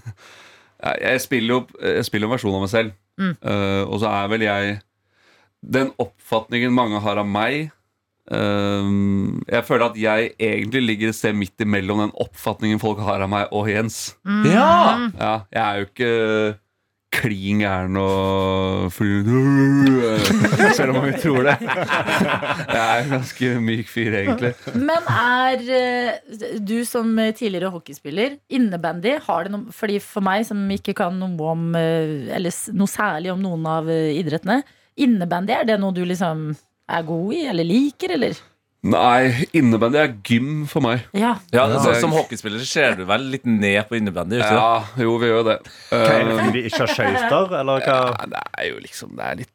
Jeg spiller jo jeg spiller en versjon av meg selv. Mm. Uh, og så er vel jeg Den oppfatningen mange har av meg Jeg føler at jeg egentlig ligger et sted midt imellom den oppfatningen folk har av meg og Jens. Mm. Ja! Ja, jeg er jo ikke klin gæren og Selv om vi tror det. Jeg er en ganske myk fyr, egentlig. Men er eh, du som tidligere hockeyspiller, innebandy, har det noe Fordi for meg som ikke kan noe om eh, Eller noe særlig om noen av eh, idrettene, innebandy, er det noe du liksom er god i, eller liker, eller? Nei, innebandy er gym for meg. Ja. Ja, Det- Som hockeyspiller så ser du vel litt ned på innebandy? ikke? Ja, jo, vi gjør det. Hva er det Eh, fordi de ikke har skøyter, eller hva? ja, det er jo liksom Det er litt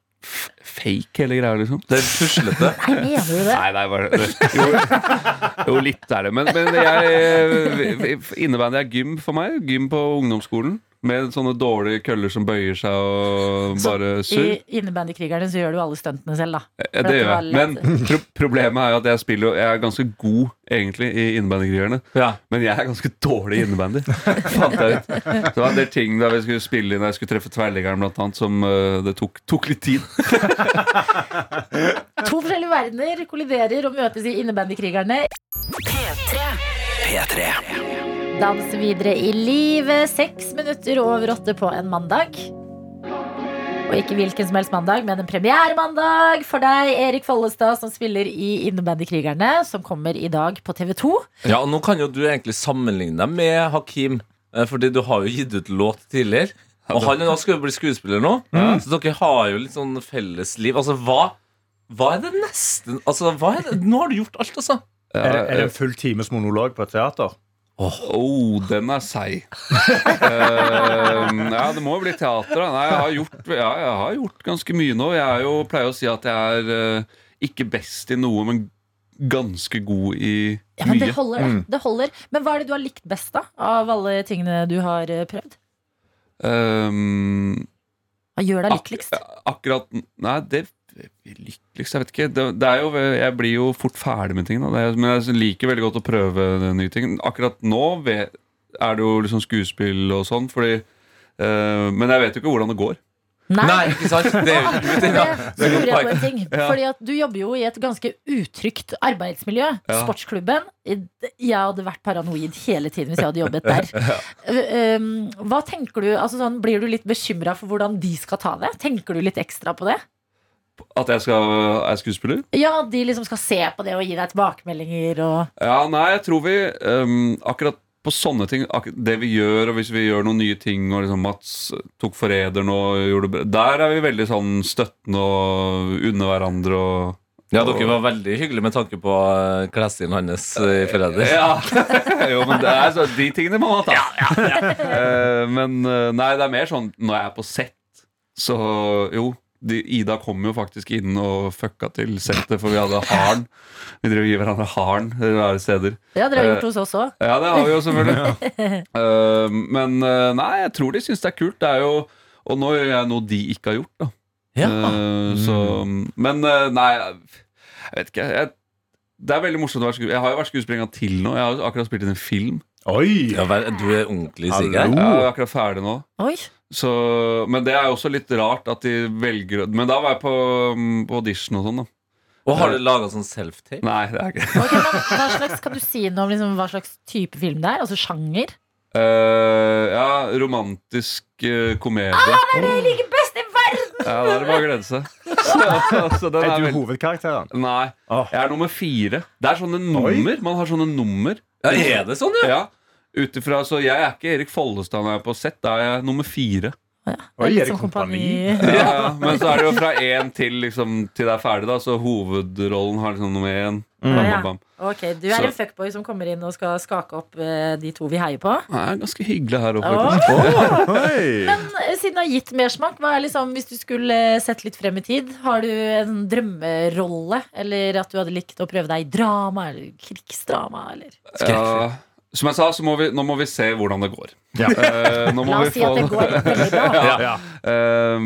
fake, hele greia, liksom. Det er puslete. Nei, mener du det? Nei, nei, bare det, jo, jo, litt er det. Men, men jeg Innebandy er gym for meg. Gym på ungdomsskolen. Med sånne dårlige køller som bøyer seg og bare surr. I innebandykrigerne så gjør du alle stuntene selv, da. Ja, det gjør jeg. Men pro problemet er jo at jeg spiller jo- Jeg er ganske god egentlig i innebandykrigerne. Ja. Men jeg er ganske dårlig i innebandy. Fant jeg ut. Så det var en del ting da vi skulle spille inn, da jeg skulle treffe tverrliggeren, blant annet, som uh, det tok, tok litt tid. To forskjellige verdener kolliderer og møtes i innebandykrigerne. P3. Danse videre i livet. Seks minutter over åtte på en mandag. Og ikke hvilken som helst mandag, men en premieremandag for deg, Erik Follestad, som spiller i Innebandykrigerne, som kommer i dag på TV 2. Ja, og Nå kan jo du egentlig sammenligne deg med Hakim, eh, fordi du har jo gitt ut låt tidligere. Og han nå skal jo bli skuespiller nå, så dere har jo litt sånn fellesliv. Altså, hva, hva er det nesten Altså, hva er det? Nå har du gjort alt, altså. Er det, er det en full times monolog på et teater? Oh, den er seig. uh, ja, det må jo bli teater. Da. Nei, jeg har, gjort, ja, jeg har gjort ganske mye nå. Jeg er jo, pleier å si at jeg er uh, ikke best i noe, men ganske god i Ja, men mye. det holder, Mm. det holder. Men hva er det du har likt best, da? Av alle tingene du har eh, prøvd? Um, Hva gjør deg lykkeligst? akkurat Nei, det lykkeligst Jeg vet ikke. Det, det er jo, jeg blir jo fort ferdig med ting. Da. Det er, men jeg liker veldig godt å prøve nye ting. Akkurat nå vet, er det jo liksom skuespill og sånn, fordi uh, Men jeg vet jo ikke hvordan det går. Nei. ikke sant? Det er du, ja. Så lurer jeg på en ting. Ja. Fordi at Du jobber jo i et ganske utrygt arbeidsmiljø. Ja. Sportsklubben. Jeg hadde vært paranoid hele tiden hvis jeg hadde jobbet der. Um, Hva tenker du, altså sånn, Blir du litt bekymra for hvordan de skal ta det? Tenker du litt ekstra på det? At jeg skal, er skuespiller? Ja, de liksom skal se på det og gi deg tilbakemeldinger og Ja, nei, jeg tror vi um, Akkurat på sånne ting, det vi gjør, og hvis vi gjør noen nye ting, og liksom Mats tok forræderen og gjorde det Der er vi veldig sånn støttende og unner hverandre og Ja, dere var veldig hyggelige med tanke på eh, klesstilen hans eh, i Forræder. Ja. jo, men det er så, de tingene må man ta. Eh, men eh, nei, det er mer sånn når jeg er på sett, så jo. De, Ida kom jo faktisk inn og fucka til settet, for vi hadde harn. Vi drev og gir hverandre harn rare steder. Ja, dere har gjort Eh, hos oss òg. Ja, det har vi jo selvfølgelig. uh, men uh, nei, jeg tror de syns det er kult. Det er jo, og nå gjør jeg noe de ikke har gjort, da. Ja. Eh, så, men nei, jeg vet ikke. Jeg, det er veldig morsomt å være skuespiller. Jeg har jo vært skuespiller til nå. Jeg har jo akkurat spilt inn en film. Oi! Ja, du er ordentlig Ja, sikker? jeg er akkurat ferdig nå. Oi. Så, men det er jo også litt rart at de velger Men da var jeg på, mm, på audition og sånn, da. Og har du laga sånn self-tape? Nei, det er ikke okay, men hva slags, Kan du si noe om liksom, hva slags type film det er? Altså sjanger? Uh, Ja, romantisk uh, komedie. Ah, det er det jeg liker best i verden! Ja, da er det bare å glede seg. Så, altså, Er du veld- hovedkarakteren? Nei, jeg er nummer fire. Det er sånne nummer. Man har sånne nummer. Ja, er det sånn, ja? Ja, ut ifra, Så jeg er ikke Erik Follestad når jeg er på sett. Da er jeg nummer fire. Det er litt som kompani. Ja, ja, men så er det jo fra én til, liksom, til det er ferdig, da. Så hovedrollen har liksom nummer én. Bam, bam, bam. Ok, Du er Så- en fuckboy som kommer inn og skal skake opp eh, de to vi heier på. Det er ganske hyggelig her oppe. Oh. Men eh, siden det har gitt mersmak, hva er liksom, hvis du skulle eh, sett litt frem i tid, har du en drømmerolle? Eller at du hadde likt å prøve deg i drama eller krigsdrama? Eller? Ja, som jeg sa, så må vi, nå må vi se hvordan det går. Eh, nå må La vi oss si at det går veldig bra. ja. Ja. Uh,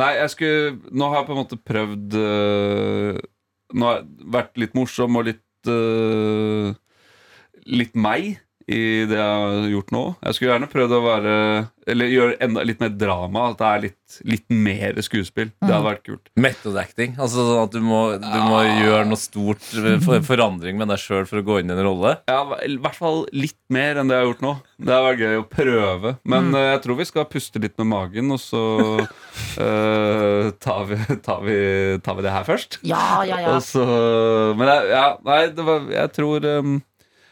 nei, jeg skulle Nå har jeg på en måte prøvd uh, Nå har jeg vært litt morsom og litt Litt meg i det jeg har gjort nå. Jeg skulle gjerne prøvd å være Eller gjøre enda litt mer drama. At det er litt, litt mer skuespill. Det hadde vært kult. Method acting? Altså sånn at du må, du må gjøre noe stort eh, for, forandring med deg sjøl for å gå inn i en rolle? Ja, I hvert fall litt mer enn det jeg har gjort nå. Det har vært gøy å prøve. Men mm. jeg tror vi skal puste litt med magen, og så uh, tar, vi, tar, vi, tar vi det her først. Ja, ja, ja. Og så, men jeg, ja, nei, det var, jeg tror um,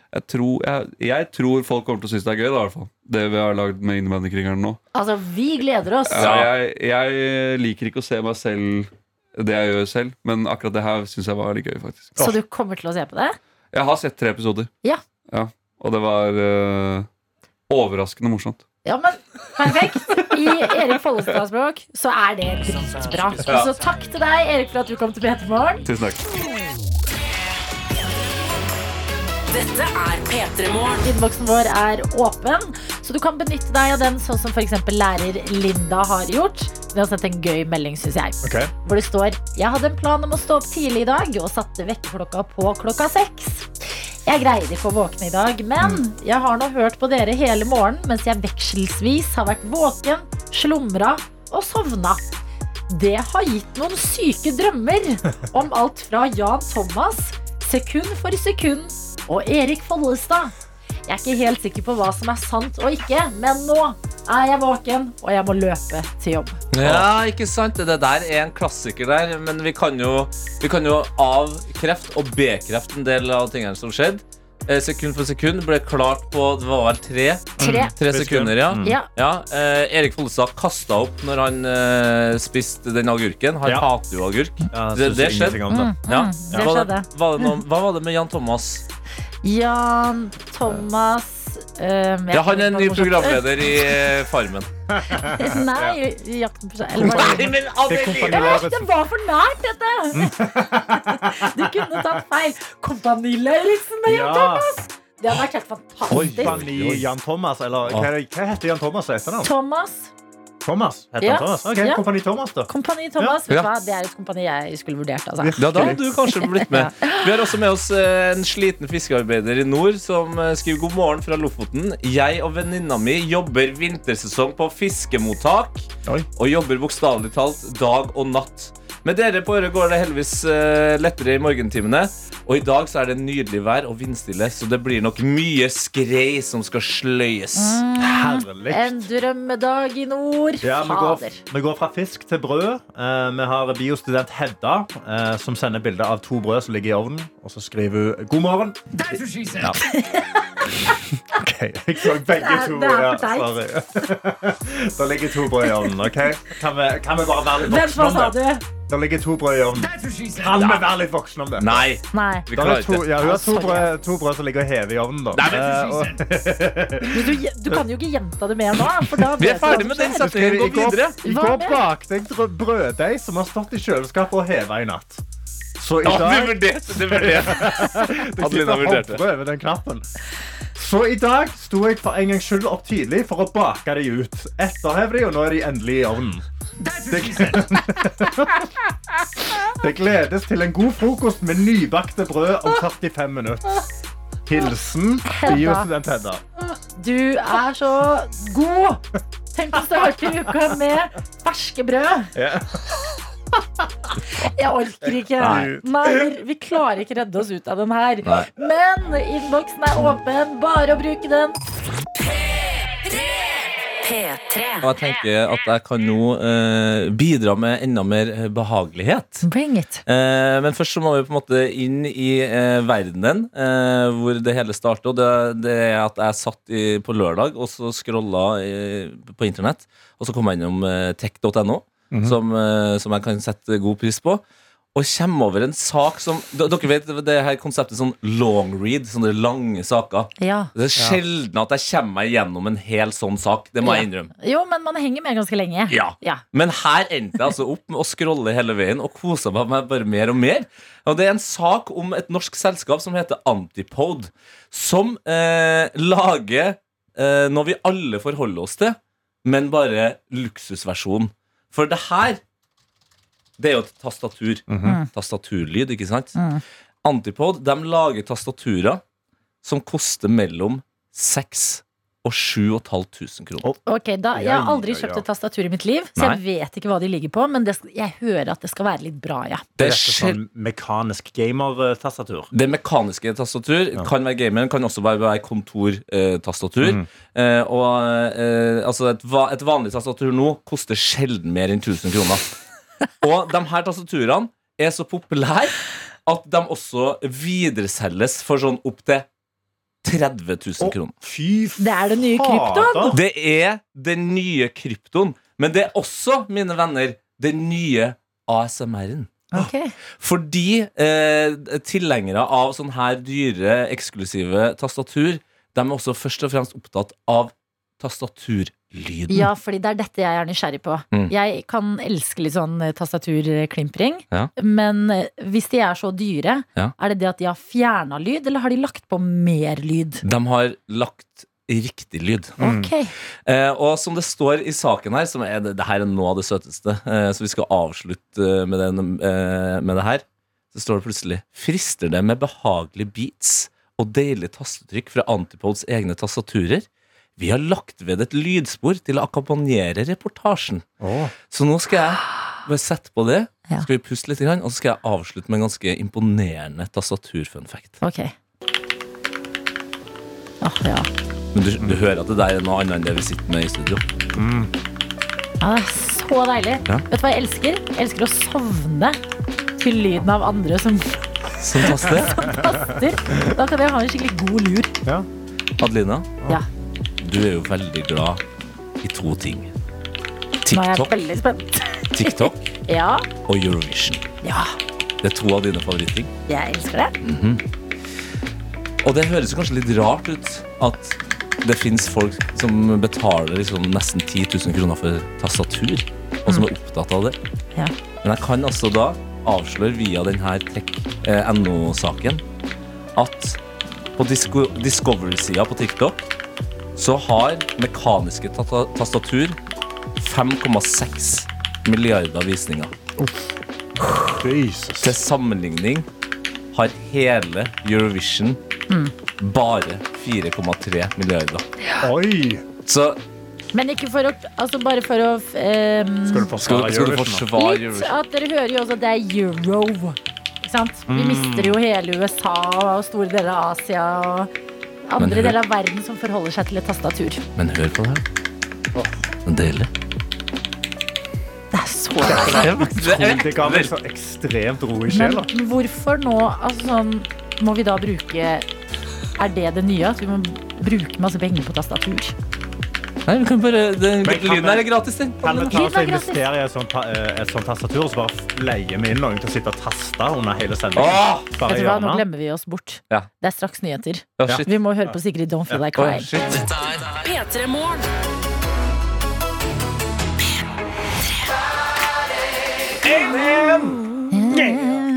jeg tror, jeg, jeg tror folk kommer til å synes det er gøy, da, i hvert fall. Det vi har lagd med Innebandykrigeren nå. Altså, vi gleder oss. Ja, jeg, jeg liker ikke å se meg selv det jeg gjør selv, men akkurat det her syns jeg var litt gøy, faktisk. Så du kommer til å se på det? Jeg har sett tre episoder, Ja. ja, og det var uh, overraskende morsomt. Ja, men perfekt. I Erik Follestad-språk så er det dritbra. Så takk til deg, Erik, for at du kom til P3 Morgen. Tusen takk. Dette er P3 Morgen. Innboksen vår er åpen, så du kan benytte deg av den sånn som f.eks. lærer Linda har gjort. Vi har sendt en gøy melding, syns jeg. Okay. Hvor det står Jeg hadde en plan om å stå opp tidlig i dag og satte vekkerklokka på klokka seks. Jeg greide ikke å våkne i dag, men jeg har nå hørt på dere hele morgenen mens jeg vekselsvis har vært våken, slumra og sovna. Det har gitt noen syke drømmer om alt fra Jan Thomas, sekund for sekund og Erik Follestad. Jeg er ikke helt sikker på hva som er sant og ikke, men nå er jeg våken, og jeg må løpe til jobb. Ja, ikke sant? Det der er en klassiker der. Men vi kan jo, vi kan jo avkrefte og bekrefte en del av tingene som skjedde. Eh, sekund for sekund ble klart på det var vel tre, Tre. tre sekunder. Ja. Mm. Ja. ja eh, Erik Follestad kasta opp når han eh, spiste den agurken. Han Ja. hater jo agurk. Ja, det, det skjedde. Mm, Ja. mm, det skjedde. var det noe, hva var det med Jan Thomas? Jan Thomas um, Ja, han er ny programleder i eh, Farmen. Nei, Jakten på seg. Det Nei! Jeg det var for nært, dette! du kunne tatt feil. Kompani Lauritzen med Jan Thomas! Det hadde vært helt fantastisk. Kompani Jan Thomas, eller hva, er hva heter Jan Thomas? Thomas. Thomas? Heter Ja. han Thomas? Ok, Ja. Kompani Thomas, da. Kompani Thomas. Ja. Vet du hva? Det er et kompani jeg skulle vurdert. Altså. Ja, da hadde du kanskje blitt med. Vi har også med oss eh, en sliten fiskearbeider i nord som eh, skriver god morgen fra Lofoten. Jeg og venninna mi jobber vintersesong på fiskemottak. Og jobber bokstavelig talt dag og natt. Med dere på øret går det heldigvis eh, lettere i morgentimene. Og i dag så er det nydelig vær og vindstille, så det blir nok mye skrei som skal sløyes. Herlig. En drømmedag i nord. Ja, vi, går, Fader. vi går fra fisk til brød. Uh, vi har biostudent Hedda, uh, som sender bilde av to brød som ligger i ovnen. Og så skriver hun 'God morgen'. Ja. OK, jeg så begge Det er- to. det er Ja, sorry. det ligger to brød i ovnen. ok? Kan vi, kan vi bare være litt voksne om det? Du? Det ligger to brød i ovnen. Kan vi være litt voksne om det? Nei. Nei. Vi klarer er to, ikke. ja, hun har to brød, to brød som ligger og hever i ovnen. Da. Nei, men Eh, og- Du, du kan jo ikke gjenta det mer nå. For da Vi er du ferdig med den setningen. Gå videre. I går bakte jeg brøddeig som har stått i kjøleskapet og heva i natt. Så i Ja, dag du vurderte det. vurderte. Adelina over den knappen. Så i dag sto jeg for en gangs skyld opp tidlig for å bake de ut. Etterheve de, og nå er de endelig i ovnen. Det, det gledes til en god frokost med nybakte brød om 45 minutter. Hilsen biostudent Hedda. Du er så god! Tenk å starte uka med ferske brød. Yeah. Jeg orker ikke. Nei. Vi klarer ikke redde oss ut av den her. Nei. Men innboksen er åpen. Bare å bruke den. P3. Og jeg tenker at jeg kan nå eh, bidra med enda mer eh, behagelighet. Bring it. Eh, men først så må vi på en måte inn i eh, verdenen eh, hvor det hele starter. Og det, det er at jeg satt i, på lørdag og så scrolla i, på internett. Og så kom jeg innom eh, tech.no, som, eh, som jeg kan sette god pris på. Og kommer over en sak som Dere vet det her konseptet sånn long read, sånne lange saker. Ja. Det er sjelden at jeg kommer meg gjennom en hel sånn sak. Det må jeg innrømme. Jo, men man henger med ganske lenge. Ja. Ja. Men her endte jeg altså opp med å scrolle hele veien og kosa meg med bare mer og mer. Og det er en sak om et norsk selskap som heter Antipode, som eh, lager eh, noe vi alle forholder oss til, men bare luksusversjon. For det her det er jo et tastatur. Tastaturlyd, ikke sant? Mm. Antipode de lager tastaturer som koster mellom 6000 og 7500 kroner. Ok, da, Jeg har aldri Ja, ja, kjøpt ja. et tastatur i mitt liv, så Nei. jeg vet ikke hva de ligger på. Men det, jeg hører at det skal være litt bra, ja. Det er sånn mekanisk gamer-tastatur. Det mekaniske tastatur kan være gamer, kan også være, være kontortastatur. Eh, og eh, altså et, et vanlig tastatur nå koster sjelden mer enn 1000 kroner. Og de her tastaturene er så populære at de også videreselges for sånn opp til 30 000 kroner. Fy Det er det nye kryptoen. Det er den nye kryptoen. Men det er også, mine venner, den nye ASMR-en. Okay. Fordi eh, tilhengere av sånne her dyre, eksklusive tastatur, de er også først og fremst opptatt av tastaturlyden. Ja, fordi det er dette jeg er nysgjerrig på. Mm. Jeg kan elske litt sånn eh, tastaturklimpring. Ja. Men eh, hvis de er så dyre, Ja. er det det at de har fjerna lyd, eller har de lagt på mer lyd? De har lagt riktig lyd. Ok. Eh, og som det står i saken her, som er det, det her er noe av det søteste, eh, så vi skal avslutte eh, med, den, eh, med det her, så står det plutselig Frister det med behagelige beats og deilig tastetrykk fra Antipods egne tastaturer? Vi har lagt ved et lydspor til å akkompagnere reportasjen. Så nå skal jeg bare sette på det, Ja. skal vi puste litt, og så skal jeg avslutte med en ganske imponerende tastaturfunfact. Okay. Ok. Ja. Men du, du hører at det der er noe annet enn det vi sitter med i studio. ja, det er så deilig. Ja. Vet du hva jeg elsker? Jeg elsker å sovne til lyden av andre som Som taster. taster. Da kan jeg ha en skikkelig god lur. Adelina, Ja. Du er jo veldig glad i to ting. Nå er jeg TikTok, veldig spent. TikTok Ja, og Eurovision. ja, Det er to av dine favorittting. jeg elsker det. Mhm. Og det høres jo kanskje litt rart ut at det fins folk som betaler liksom nesten 10 000 kroner for tastatur, og som er opptatt av det. Ja. Men jeg kan altså da avsløre via denne tech.no-saken at på Disco Discovery-sida på TikTok så har mekaniske tastatur 5,6 milliarder visninger. Til sammenligning har hele Eurovision bare 4,3 milliarder. Oi! Så Men ikke for å Altså bare for å um, Skal du forsvare Eurovision, forsvare Litt Eurovision? at dere hører jo også at det er euro. Ikke sant? Vi Mm. mister jo hele USA og store deler av Asia og andre deler av verden som forholder seg til et tastatur. Men hør på det her. Det er deilig. Det er så Det ga meg så ekstremt ro i Men hvorfor nå altså, sånn, må vi da bruke Er det det nye? At vi må bruke masse penger på tastatur? Nei, vi kan bare den, Men kan Lyden vi- her er gratis, den. Kan vi ta oss er og investere i et sånt, ta- eh, et sånt tastatur, og så bare leie vi inn noen til å sitte og taste under hele sendingen? Bare Vet du hva, Nå hjørnet. glemmer vi oss bort. Ja. Det er straks nyheter. Ja, shit. Vi må høre på Sigrid Don't Feel Like Oi, Crying. shit. P3 Morgen.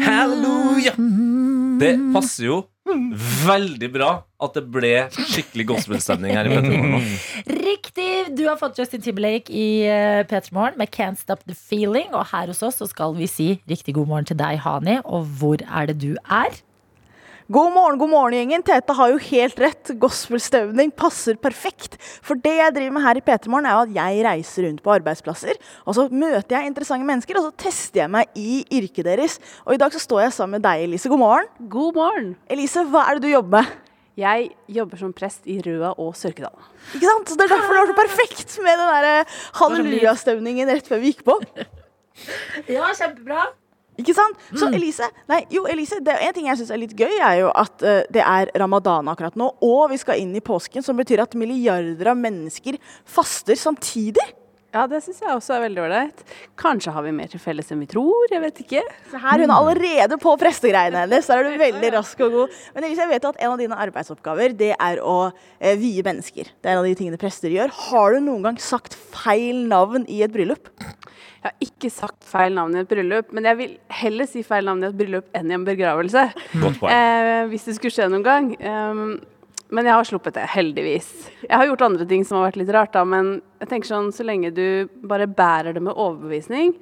Halleluja! Det passer jo veldig bra at det ble skikkelig gospelstemning her i Petremorgen nå. Riktig! Du har fått Justin Timberlake i uh, P3 Morgen med Can't Stop The Feeling. Og her hos oss så skal vi si riktig god morgen til deg, Hani. Og hvor er det du er? God morgen, god morgen, gjengen. Tete har jo helt rett. Gospelstøvning passer perfekt. For det jeg driver med her i P3 Morgen, er jo at jeg reiser rundt på arbeidsplasser. Og så møter jeg interessante mennesker, og så tester jeg meg i yrket deres. Og i dag så står jeg sammen med deg, Elise. God morgen. God morgen. Elise, hva er det du jobber med? Jeg jobber som prest i Røa og Sørkedal. Ikke sant? Så Det er derfor det var så perfekt med den der hallelujastøvningen rett før vi gikk på. Ja, kjempebra. Ikke sant? Så Elise, nei, jo, Elise, det er en ting jeg syns er litt gøy, er jo at uh, det er ramadan akkurat nå, og vi skal inn i påsken, som betyr at milliarder av mennesker faster samtidig. Ja, det syns jeg også er veldig ålreit. Kanskje har vi mer til felles enn vi tror. Jeg vet ikke. Så her hun er allerede på prestegreiene hennes. Der er du veldig rask og god. Men Elise, jeg vet at en av dine arbeidsoppgaver det er å eh, vie mennesker. Det er en av de tingene prester gjør. Har du noen gang sagt feil navn i et bryllup? Jeg har ikke sagt feil navn i et bryllup, men jeg vil heller si feil navn i et bryllup enn i en begravelse. Godt poeng. Eh, hvis det skulle skje noen gang. Um, men jeg har sluppet det, heldigvis. Jeg har gjort andre ting som har vært litt rart, da, men jeg tenker sånn, så lenge du bare bærer det med overbevisning,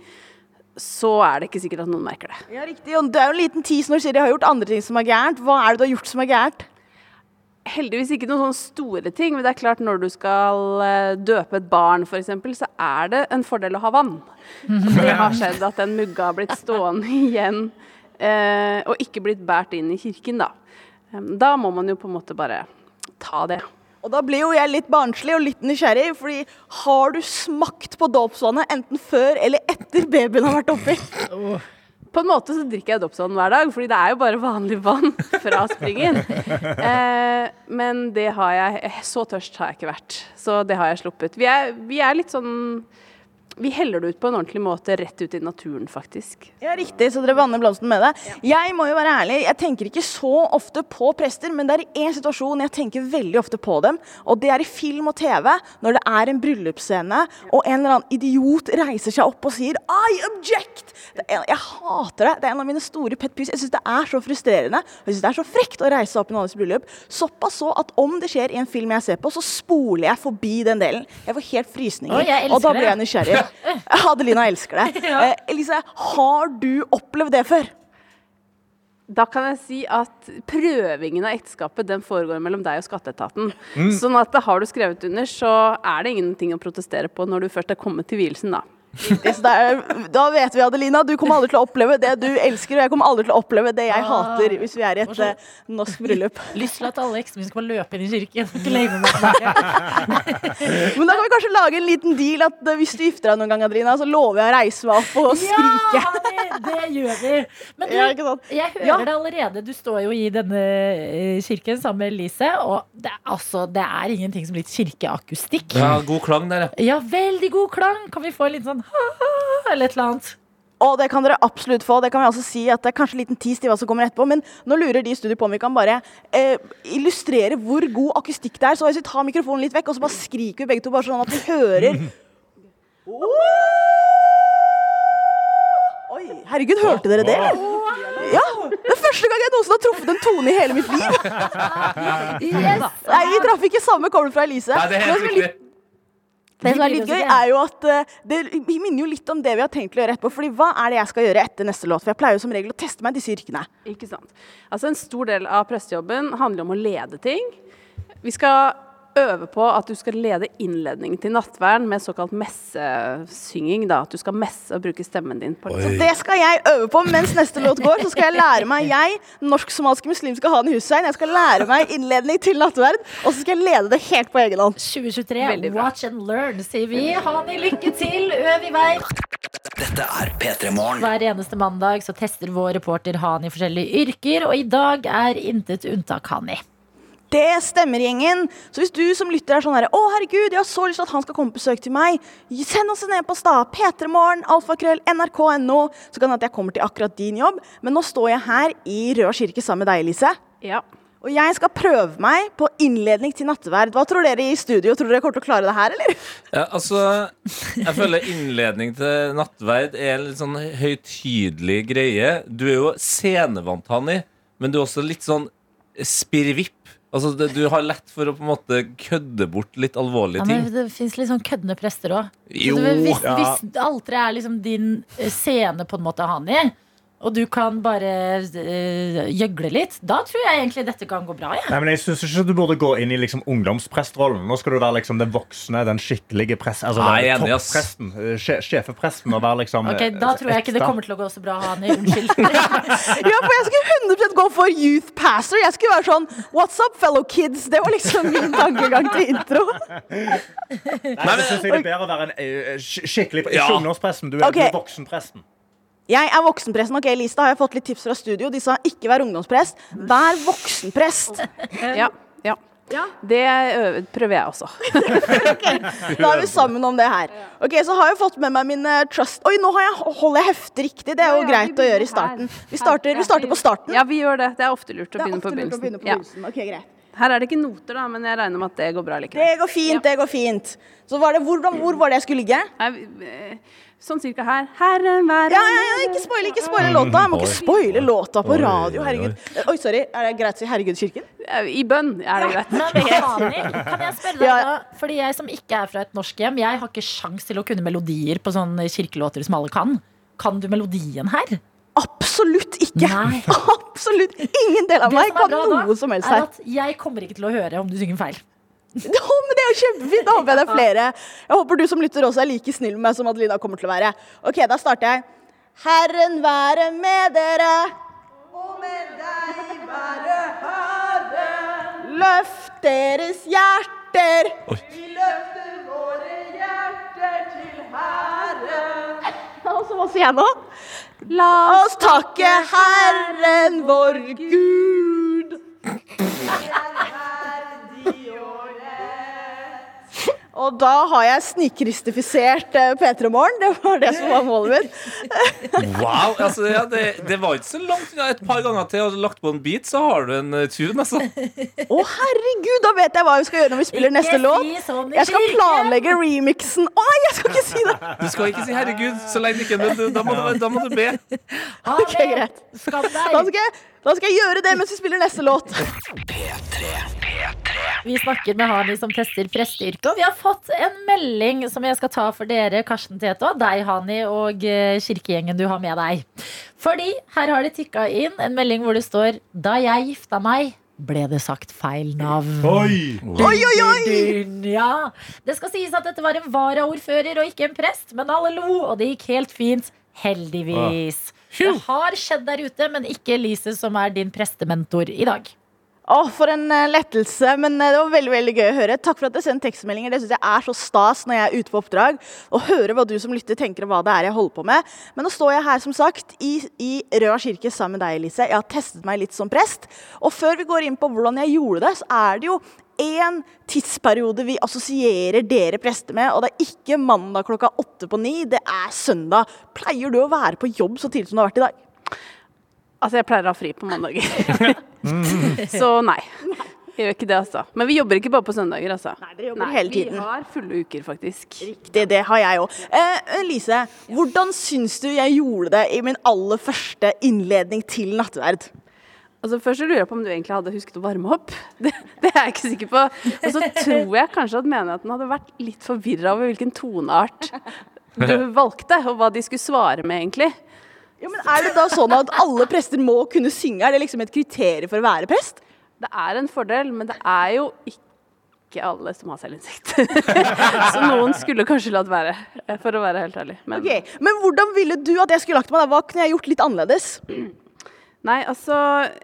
så er det ikke sikkert at noen merker det. Ja, riktig. Og du er jo en liten tis når du sier jeg har gjort andre ting som er gærent. Hva er det du har gjort som er gærent? Heldigvis ikke noen sånne store ting, men det er klart når du skal eh, døpe et barn f.eks., så er det en fordel å ha vann. Det har skjedd at den mugga har blitt stående igjen eh, og ikke blitt båret inn i kirken, da. Da må man jo på en måte bare ta det. Og da blir jo jeg litt barnslig og litt nysgjerrig, fordi har du smakt på dåpsvannet enten før eller etter babyen har vært oppi? På en måte så drikker jeg dåpsvann hver dag, fordi det er jo bare vanlig vann fra springen. Eh, men det har jeg Så tørst har jeg ikke vært. Så det har jeg sluppet. Vi er, vi er litt sånn Vi heller det ut på en ordentlig måte rett ut i naturen, faktisk. Ja, riktig, så dere vanner blomsten med det. Jeg må jo være ærlig, jeg tenker ikke så ofte på prester, men det er i én situasjon jeg tenker veldig ofte på dem, og det er i film og TV, når det er en bryllupsscene, og en eller annen idiot reiser seg opp og sier I object! Er, jeg hater det. Det er en av mine store pet peeves. Jeg syns det er så frustrerende, jeg synes det er så frekt å reise seg opp i noens bryllup. Såpass så at om det skjer i en film jeg ser på, så spoler jeg forbi den delen. Jeg får helt frysninger, Å, og da blir jeg nysgjerrig. Adelina elsker det. Ja. Eh, Elise, har du opplevd det før? Da kan jeg si at prøvingen av ekteskapet den foregår mellom deg og skatteetaten. Mm. Sånn at har du skrevet under, så er det ingenting å protestere på når du først er kommet til vielsen, da. Riktig, så det er, da vet vi, Adelina, du kommer aldri til å oppleve det du elsker, og jeg kommer aldri til å oppleve det jeg hater hvis vi er i et eh, norsk bryllup. Lyst til at alle eksene mine skal bare løpe inn i kirken. Men da kan vi kanskje lage en liten deal at eh, hvis du gifter deg noen gang, Adelina, så lover jeg å reise meg opp og skrike. Ja, det, det gjør vi. Men du, jeg hører Ja. det allerede. Du står jo i denne eh, kirken sammen med Elise, og det, altså, det er ingenting som litt kirkeakustikk. Ja, god klang der, ja. Ja, veldig god klang. Kan vi få en liten sånn ha-ha eller et eller annet? Og det kan dere absolutt få. Det kan vi altså si at det er kanskje en liten tis til hva som kommer etterpå, men nå lurer de i studio på om vi kan bare eh, illustrere hvor god akustikk det er. Så hvis vi tar mikrofonen litt vekk, og så bare skriker vi begge to, bare sånn at vi hører Oi, herregud, hørte dere det? eller? Ja! Det er første gang jeg noensinne har truffet en tone i hele mitt liv. Nei, vi traff ikke samme kommer fra Elise. Nei, det er helt riktig. Det som er litt gøy, er jo at eh, det minner jo litt om det vi har tenkt å gjøre etterpå. Fordi hva er det jeg skal gjøre etter neste låt? For jeg pleier jo som regel å teste meg i disse yrkene. Ikke sant. Altså En stor del av prestejobben handler om å lede ting. Vi skal øve på at du skal lede innledning til nattverden med såkalt messesynging. da, At du skal messe og bruke stemmen din. på Så det skal jeg øve på mens neste låt går. Så skal jeg lære meg jeg, norsk-somaliske muslimske Hani Hussein, jeg skal lære meg innledning til nattverd, og så skal jeg lede det helt på egen hånd. 2023, watch and learn, sier vi. Hani, lykke til, øv i vei. Dette er P3 Morgen. Hver eneste mandag så tester vår reporter Hani forskjellige yrker, og i dag er intet unntak Hani. Det stemmer, gjengen. Så hvis du som lytter er sånn her Å, herregud, jeg har så lyst til at han skal komme på besøk til meg. Send oss en e-post, da. P3morgen, alfakrøll, nrk.no. Så kan det at jeg kommer til akkurat din jobb. Men nå står jeg her i Rød kirke sammen med deg, Elise. Ja. Og jeg skal prøve meg på innledning til nattverd. Hva tror dere i studio? Tror dere jeg kommer til å klare det her, eller? Ja, altså, jeg føler innledning til nattverd er en litt sånn høytidelig greie. Du er jo scenevant, Hanni, men du er også litt sånn spirrevipp. Altså, det, du har lett for å på en måte kødde bort litt alvorlige ting. Ja, men det fins litt sånn køddende prester òg. Jo, Hvis, ja. hvis alteret er liksom din eh, scene, på en måte, Hani, og du kan bare uh, gjøgle litt, da tror jeg egentlig dette kan gå bra. Ja. Nei, men jeg synes ikke du burde gå inn i liksom ungdomsprestrollen. Nå skal du være liksom den voksne, den skikkelige prest, altså, Nei, den toppresten. eh, Sjefepresten. Og være liksom Ok, Da tror jeg ikke det kommer til å gå så bra, Hani. Unnskyld. Ja, for jeg skulle 100% gå for youth pastor. Jeg skulle være sånn What's up, fellow kids? Det var liksom min tankegang til intro. Nei, men synes jeg det er bedre å være en eh, skikkelig Ikke Ja. ungdomspresten, du er, okay. voksenpresten. Jeg er voksenpresten. Ok, Lise, da har jeg fått litt tips fra studio. De sa ikke vær ungdomsprest, vær voksenprest. Ja. ja. Det prøver jeg også. Da er vi sammen om det her. Ok, Så har jeg fått med meg min eh, trust Oi, nå har jeg, holder jeg heftet riktig. Det er jo greit å gjøre i starten. Vi starter, vi starter på starten. Ja, vi gjør det. Det er ofte lurt å begynne på begynne begynnelsen. Ja. begynnelsen. Ok, greit. Her er det ikke noter, da, men jeg regner med at det går bra likevel. Det går fint, det går fint. Så var det, hvor, hvor var det jeg skulle ligge? Nei, eh, Sånn cirka her. Herren være Ja, ja, ja, ikke spoile ikke spoile låta. Jeg må ikke spoile låta på radio. Herregud. Oi, sorry. Er det greit å si 'herregud' i kirken? I bønn er det greit. Men kan jeg spørre deg da Fordi jeg som ikke er fra et norsk hjem, jeg har ikke sjans til å kunne melodier på sånne kirkelåter som alle kan. Kan du melodien her? Absolutt ikke. Nei. Absolutt ingen del av Det meg kan noe som helst er her. jeg kommer ikke til å høre om du synger feil. Ja, men det er jo kjempefint. Da håper jeg det er flere. Jeg håper du som lytter også er like snill med meg som Adelina kommer til å være. Ok, da starter jeg. Herren være med dere. Og med deg være Herre. Løft deres hjerter. Vi løfter våre hjerter til Herren. Og så hva jeg nå? La oss takke Herren vår Gud. Og da har jeg snikristifisert eh, P3 Morgen. Det var det som var målet mitt. Wow, altså, ja, det, det var ikke så langt unna. Et par ganger til og lagt på en beat, så har du en eh, tune. Altså. Å, herregud, da vet jeg hva vi skal gjøre når vi spiller neste si låt. sånn Jeg skal planlegge remixen. Å, jeg skal ikke si det! Du skal ikke si 'herregud' så lenge ikke men da må, du, da må du be. Ok, greit. Da skal, jeg, da skal jeg gjøre det mens vi spiller neste låt. Vi snakker med Hani som tester presteyrket, og vi har fått en melding som jeg skal ta for dere, Karsten Tete, og deg, Hani, og eh, kirkegjengen du har med deg. Fordi her har det tikka inn en melding hvor det står Da jeg gifta meg, ble det sagt feil navn. Oi! Oi, oi, oi! Ja. Det skal sies at dette var en varaordfører og ikke en prest, men alle lo, og det gikk helt fint. Heldigvis. Det har skjedd der ute, men ikke Elise, som er din prestementor i dag. Å, for en eh, lettelse. Men eh, det var veldig veldig gøy å høre. Takk for at dere sendte tekstmeldinger. Det synes jeg er så stas når jeg er ute på oppdrag. Å høre hva du som lytter tenker og hva det er jeg holder på med. Men nå står jeg her som sagt i, i Røa kirke sammen med deg, Elise. Jeg har testet meg litt som prest. Og før vi går inn på hvordan jeg gjorde det, så er det jo én tidsperiode vi assosierer dere prester med, og det er ikke mandag klokka åtte på ni, det er søndag. Pleier du å være på jobb så tidlig som du har vært i dag? Altså, jeg pleier å ha fri på mandager. Så nei. Jeg gjør ikke det, altså. Men vi jobber ikke bare på søndager, altså. Nei, dere jobber hele tiden. Vi har fulle uker, faktisk. Riktig, det har jeg òg. Eh, Lise, hvordan syns du jeg gjorde det i min aller første innledning til nattverd? Altså Først så lurer jeg på om du egentlig hadde husket å varme opp. Det, det er jeg ikke sikker på. Og så tror jeg kanskje at menigheten hadde vært litt forvirra over hvilken toneart du valgte, og hva de skulle svare med, egentlig. Ja, men Er det da sånn at alle prester må kunne synge? Er det liksom et kriterium for å være prest? Det er en fordel, men det er jo ikke alle som har selvinnsikt. Så noen skulle kanskje latt være, for å være helt ærlig. Men, okay. men hvordan ville du at jeg skulle lagt meg? da? Hva kunne jeg gjort litt annerledes? Nei, altså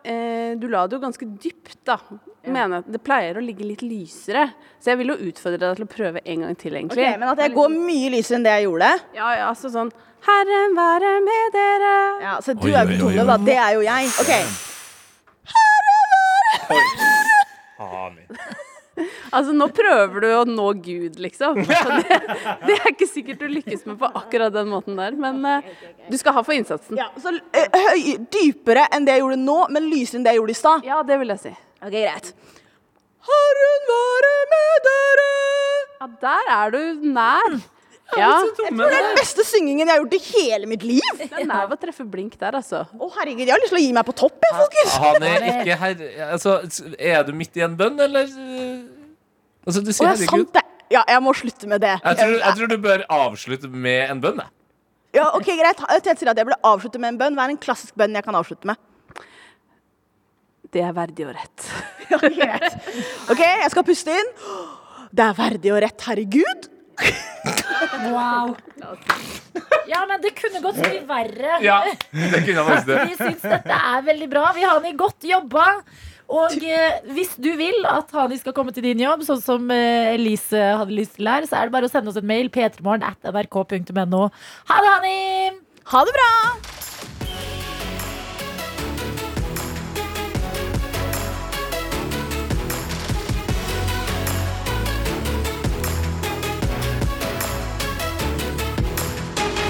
eh, Du la det jo ganske dypt, da. Mener at Det pleier å ligge litt lysere. Så jeg vil jo utfordre deg til å prøve en gang til, egentlig. Okay, men at jeg går mye lysere enn det jeg gjorde? Ja, ja, altså sånn Herren være med dere. Ja, Så du oi, er jo tone, da. Det er jo jeg. OK. Herren være med dere. Altså, nå prøver du å nå Gud, liksom. Det, det, er ikke sikkert du lykkes med på akkurat den måten der, men uh, du skal ha for innsatsen. Ja, så uh, høy, Dypere enn det jeg gjorde nå, men lysere enn det jeg gjorde i stad? Ja, det vil jeg si. Ok, Greit. Har hun vært med dere. Ja, der er du nær. Ja. Jeg tror det er den beste syngingen jeg har gjort i hele mitt liv. Det er nær å treffe blink der, altså. Å herregud, Jeg har lyst til å gi meg på topp, jeg, folkens. Han er ikke her Altså, er du midt i en bønn, eller? Altså, du sier herregud. Ja, jeg må slutte med det. Jeg tror, jeg tror du bør avslutte med en bønn, jeg. Ja, ok, greit. Jeg sier at jeg burde avslutte med en bønn. Hva er en klassisk bønn jeg kan avslutte med? Det er verdig og rett. OK, jeg skal puste inn. Det er verdig og rett, herregud. Wow. Ja, men det kunne gått så mye verre. Ja, det kunne faktisk det. Vi syns dette er veldig bra. Vi har Hani godt jobba. Og eh, hvis du vil at Hani skal komme til din jobb, sånn som eh, Elise hadde lyst til her, så er det bare å sende oss en mail. p3morgen at nrk.no. Ha det, Hani! Ha det bra!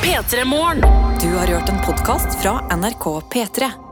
P3 Morgen. Du har hørt en podkast fra NRK P3.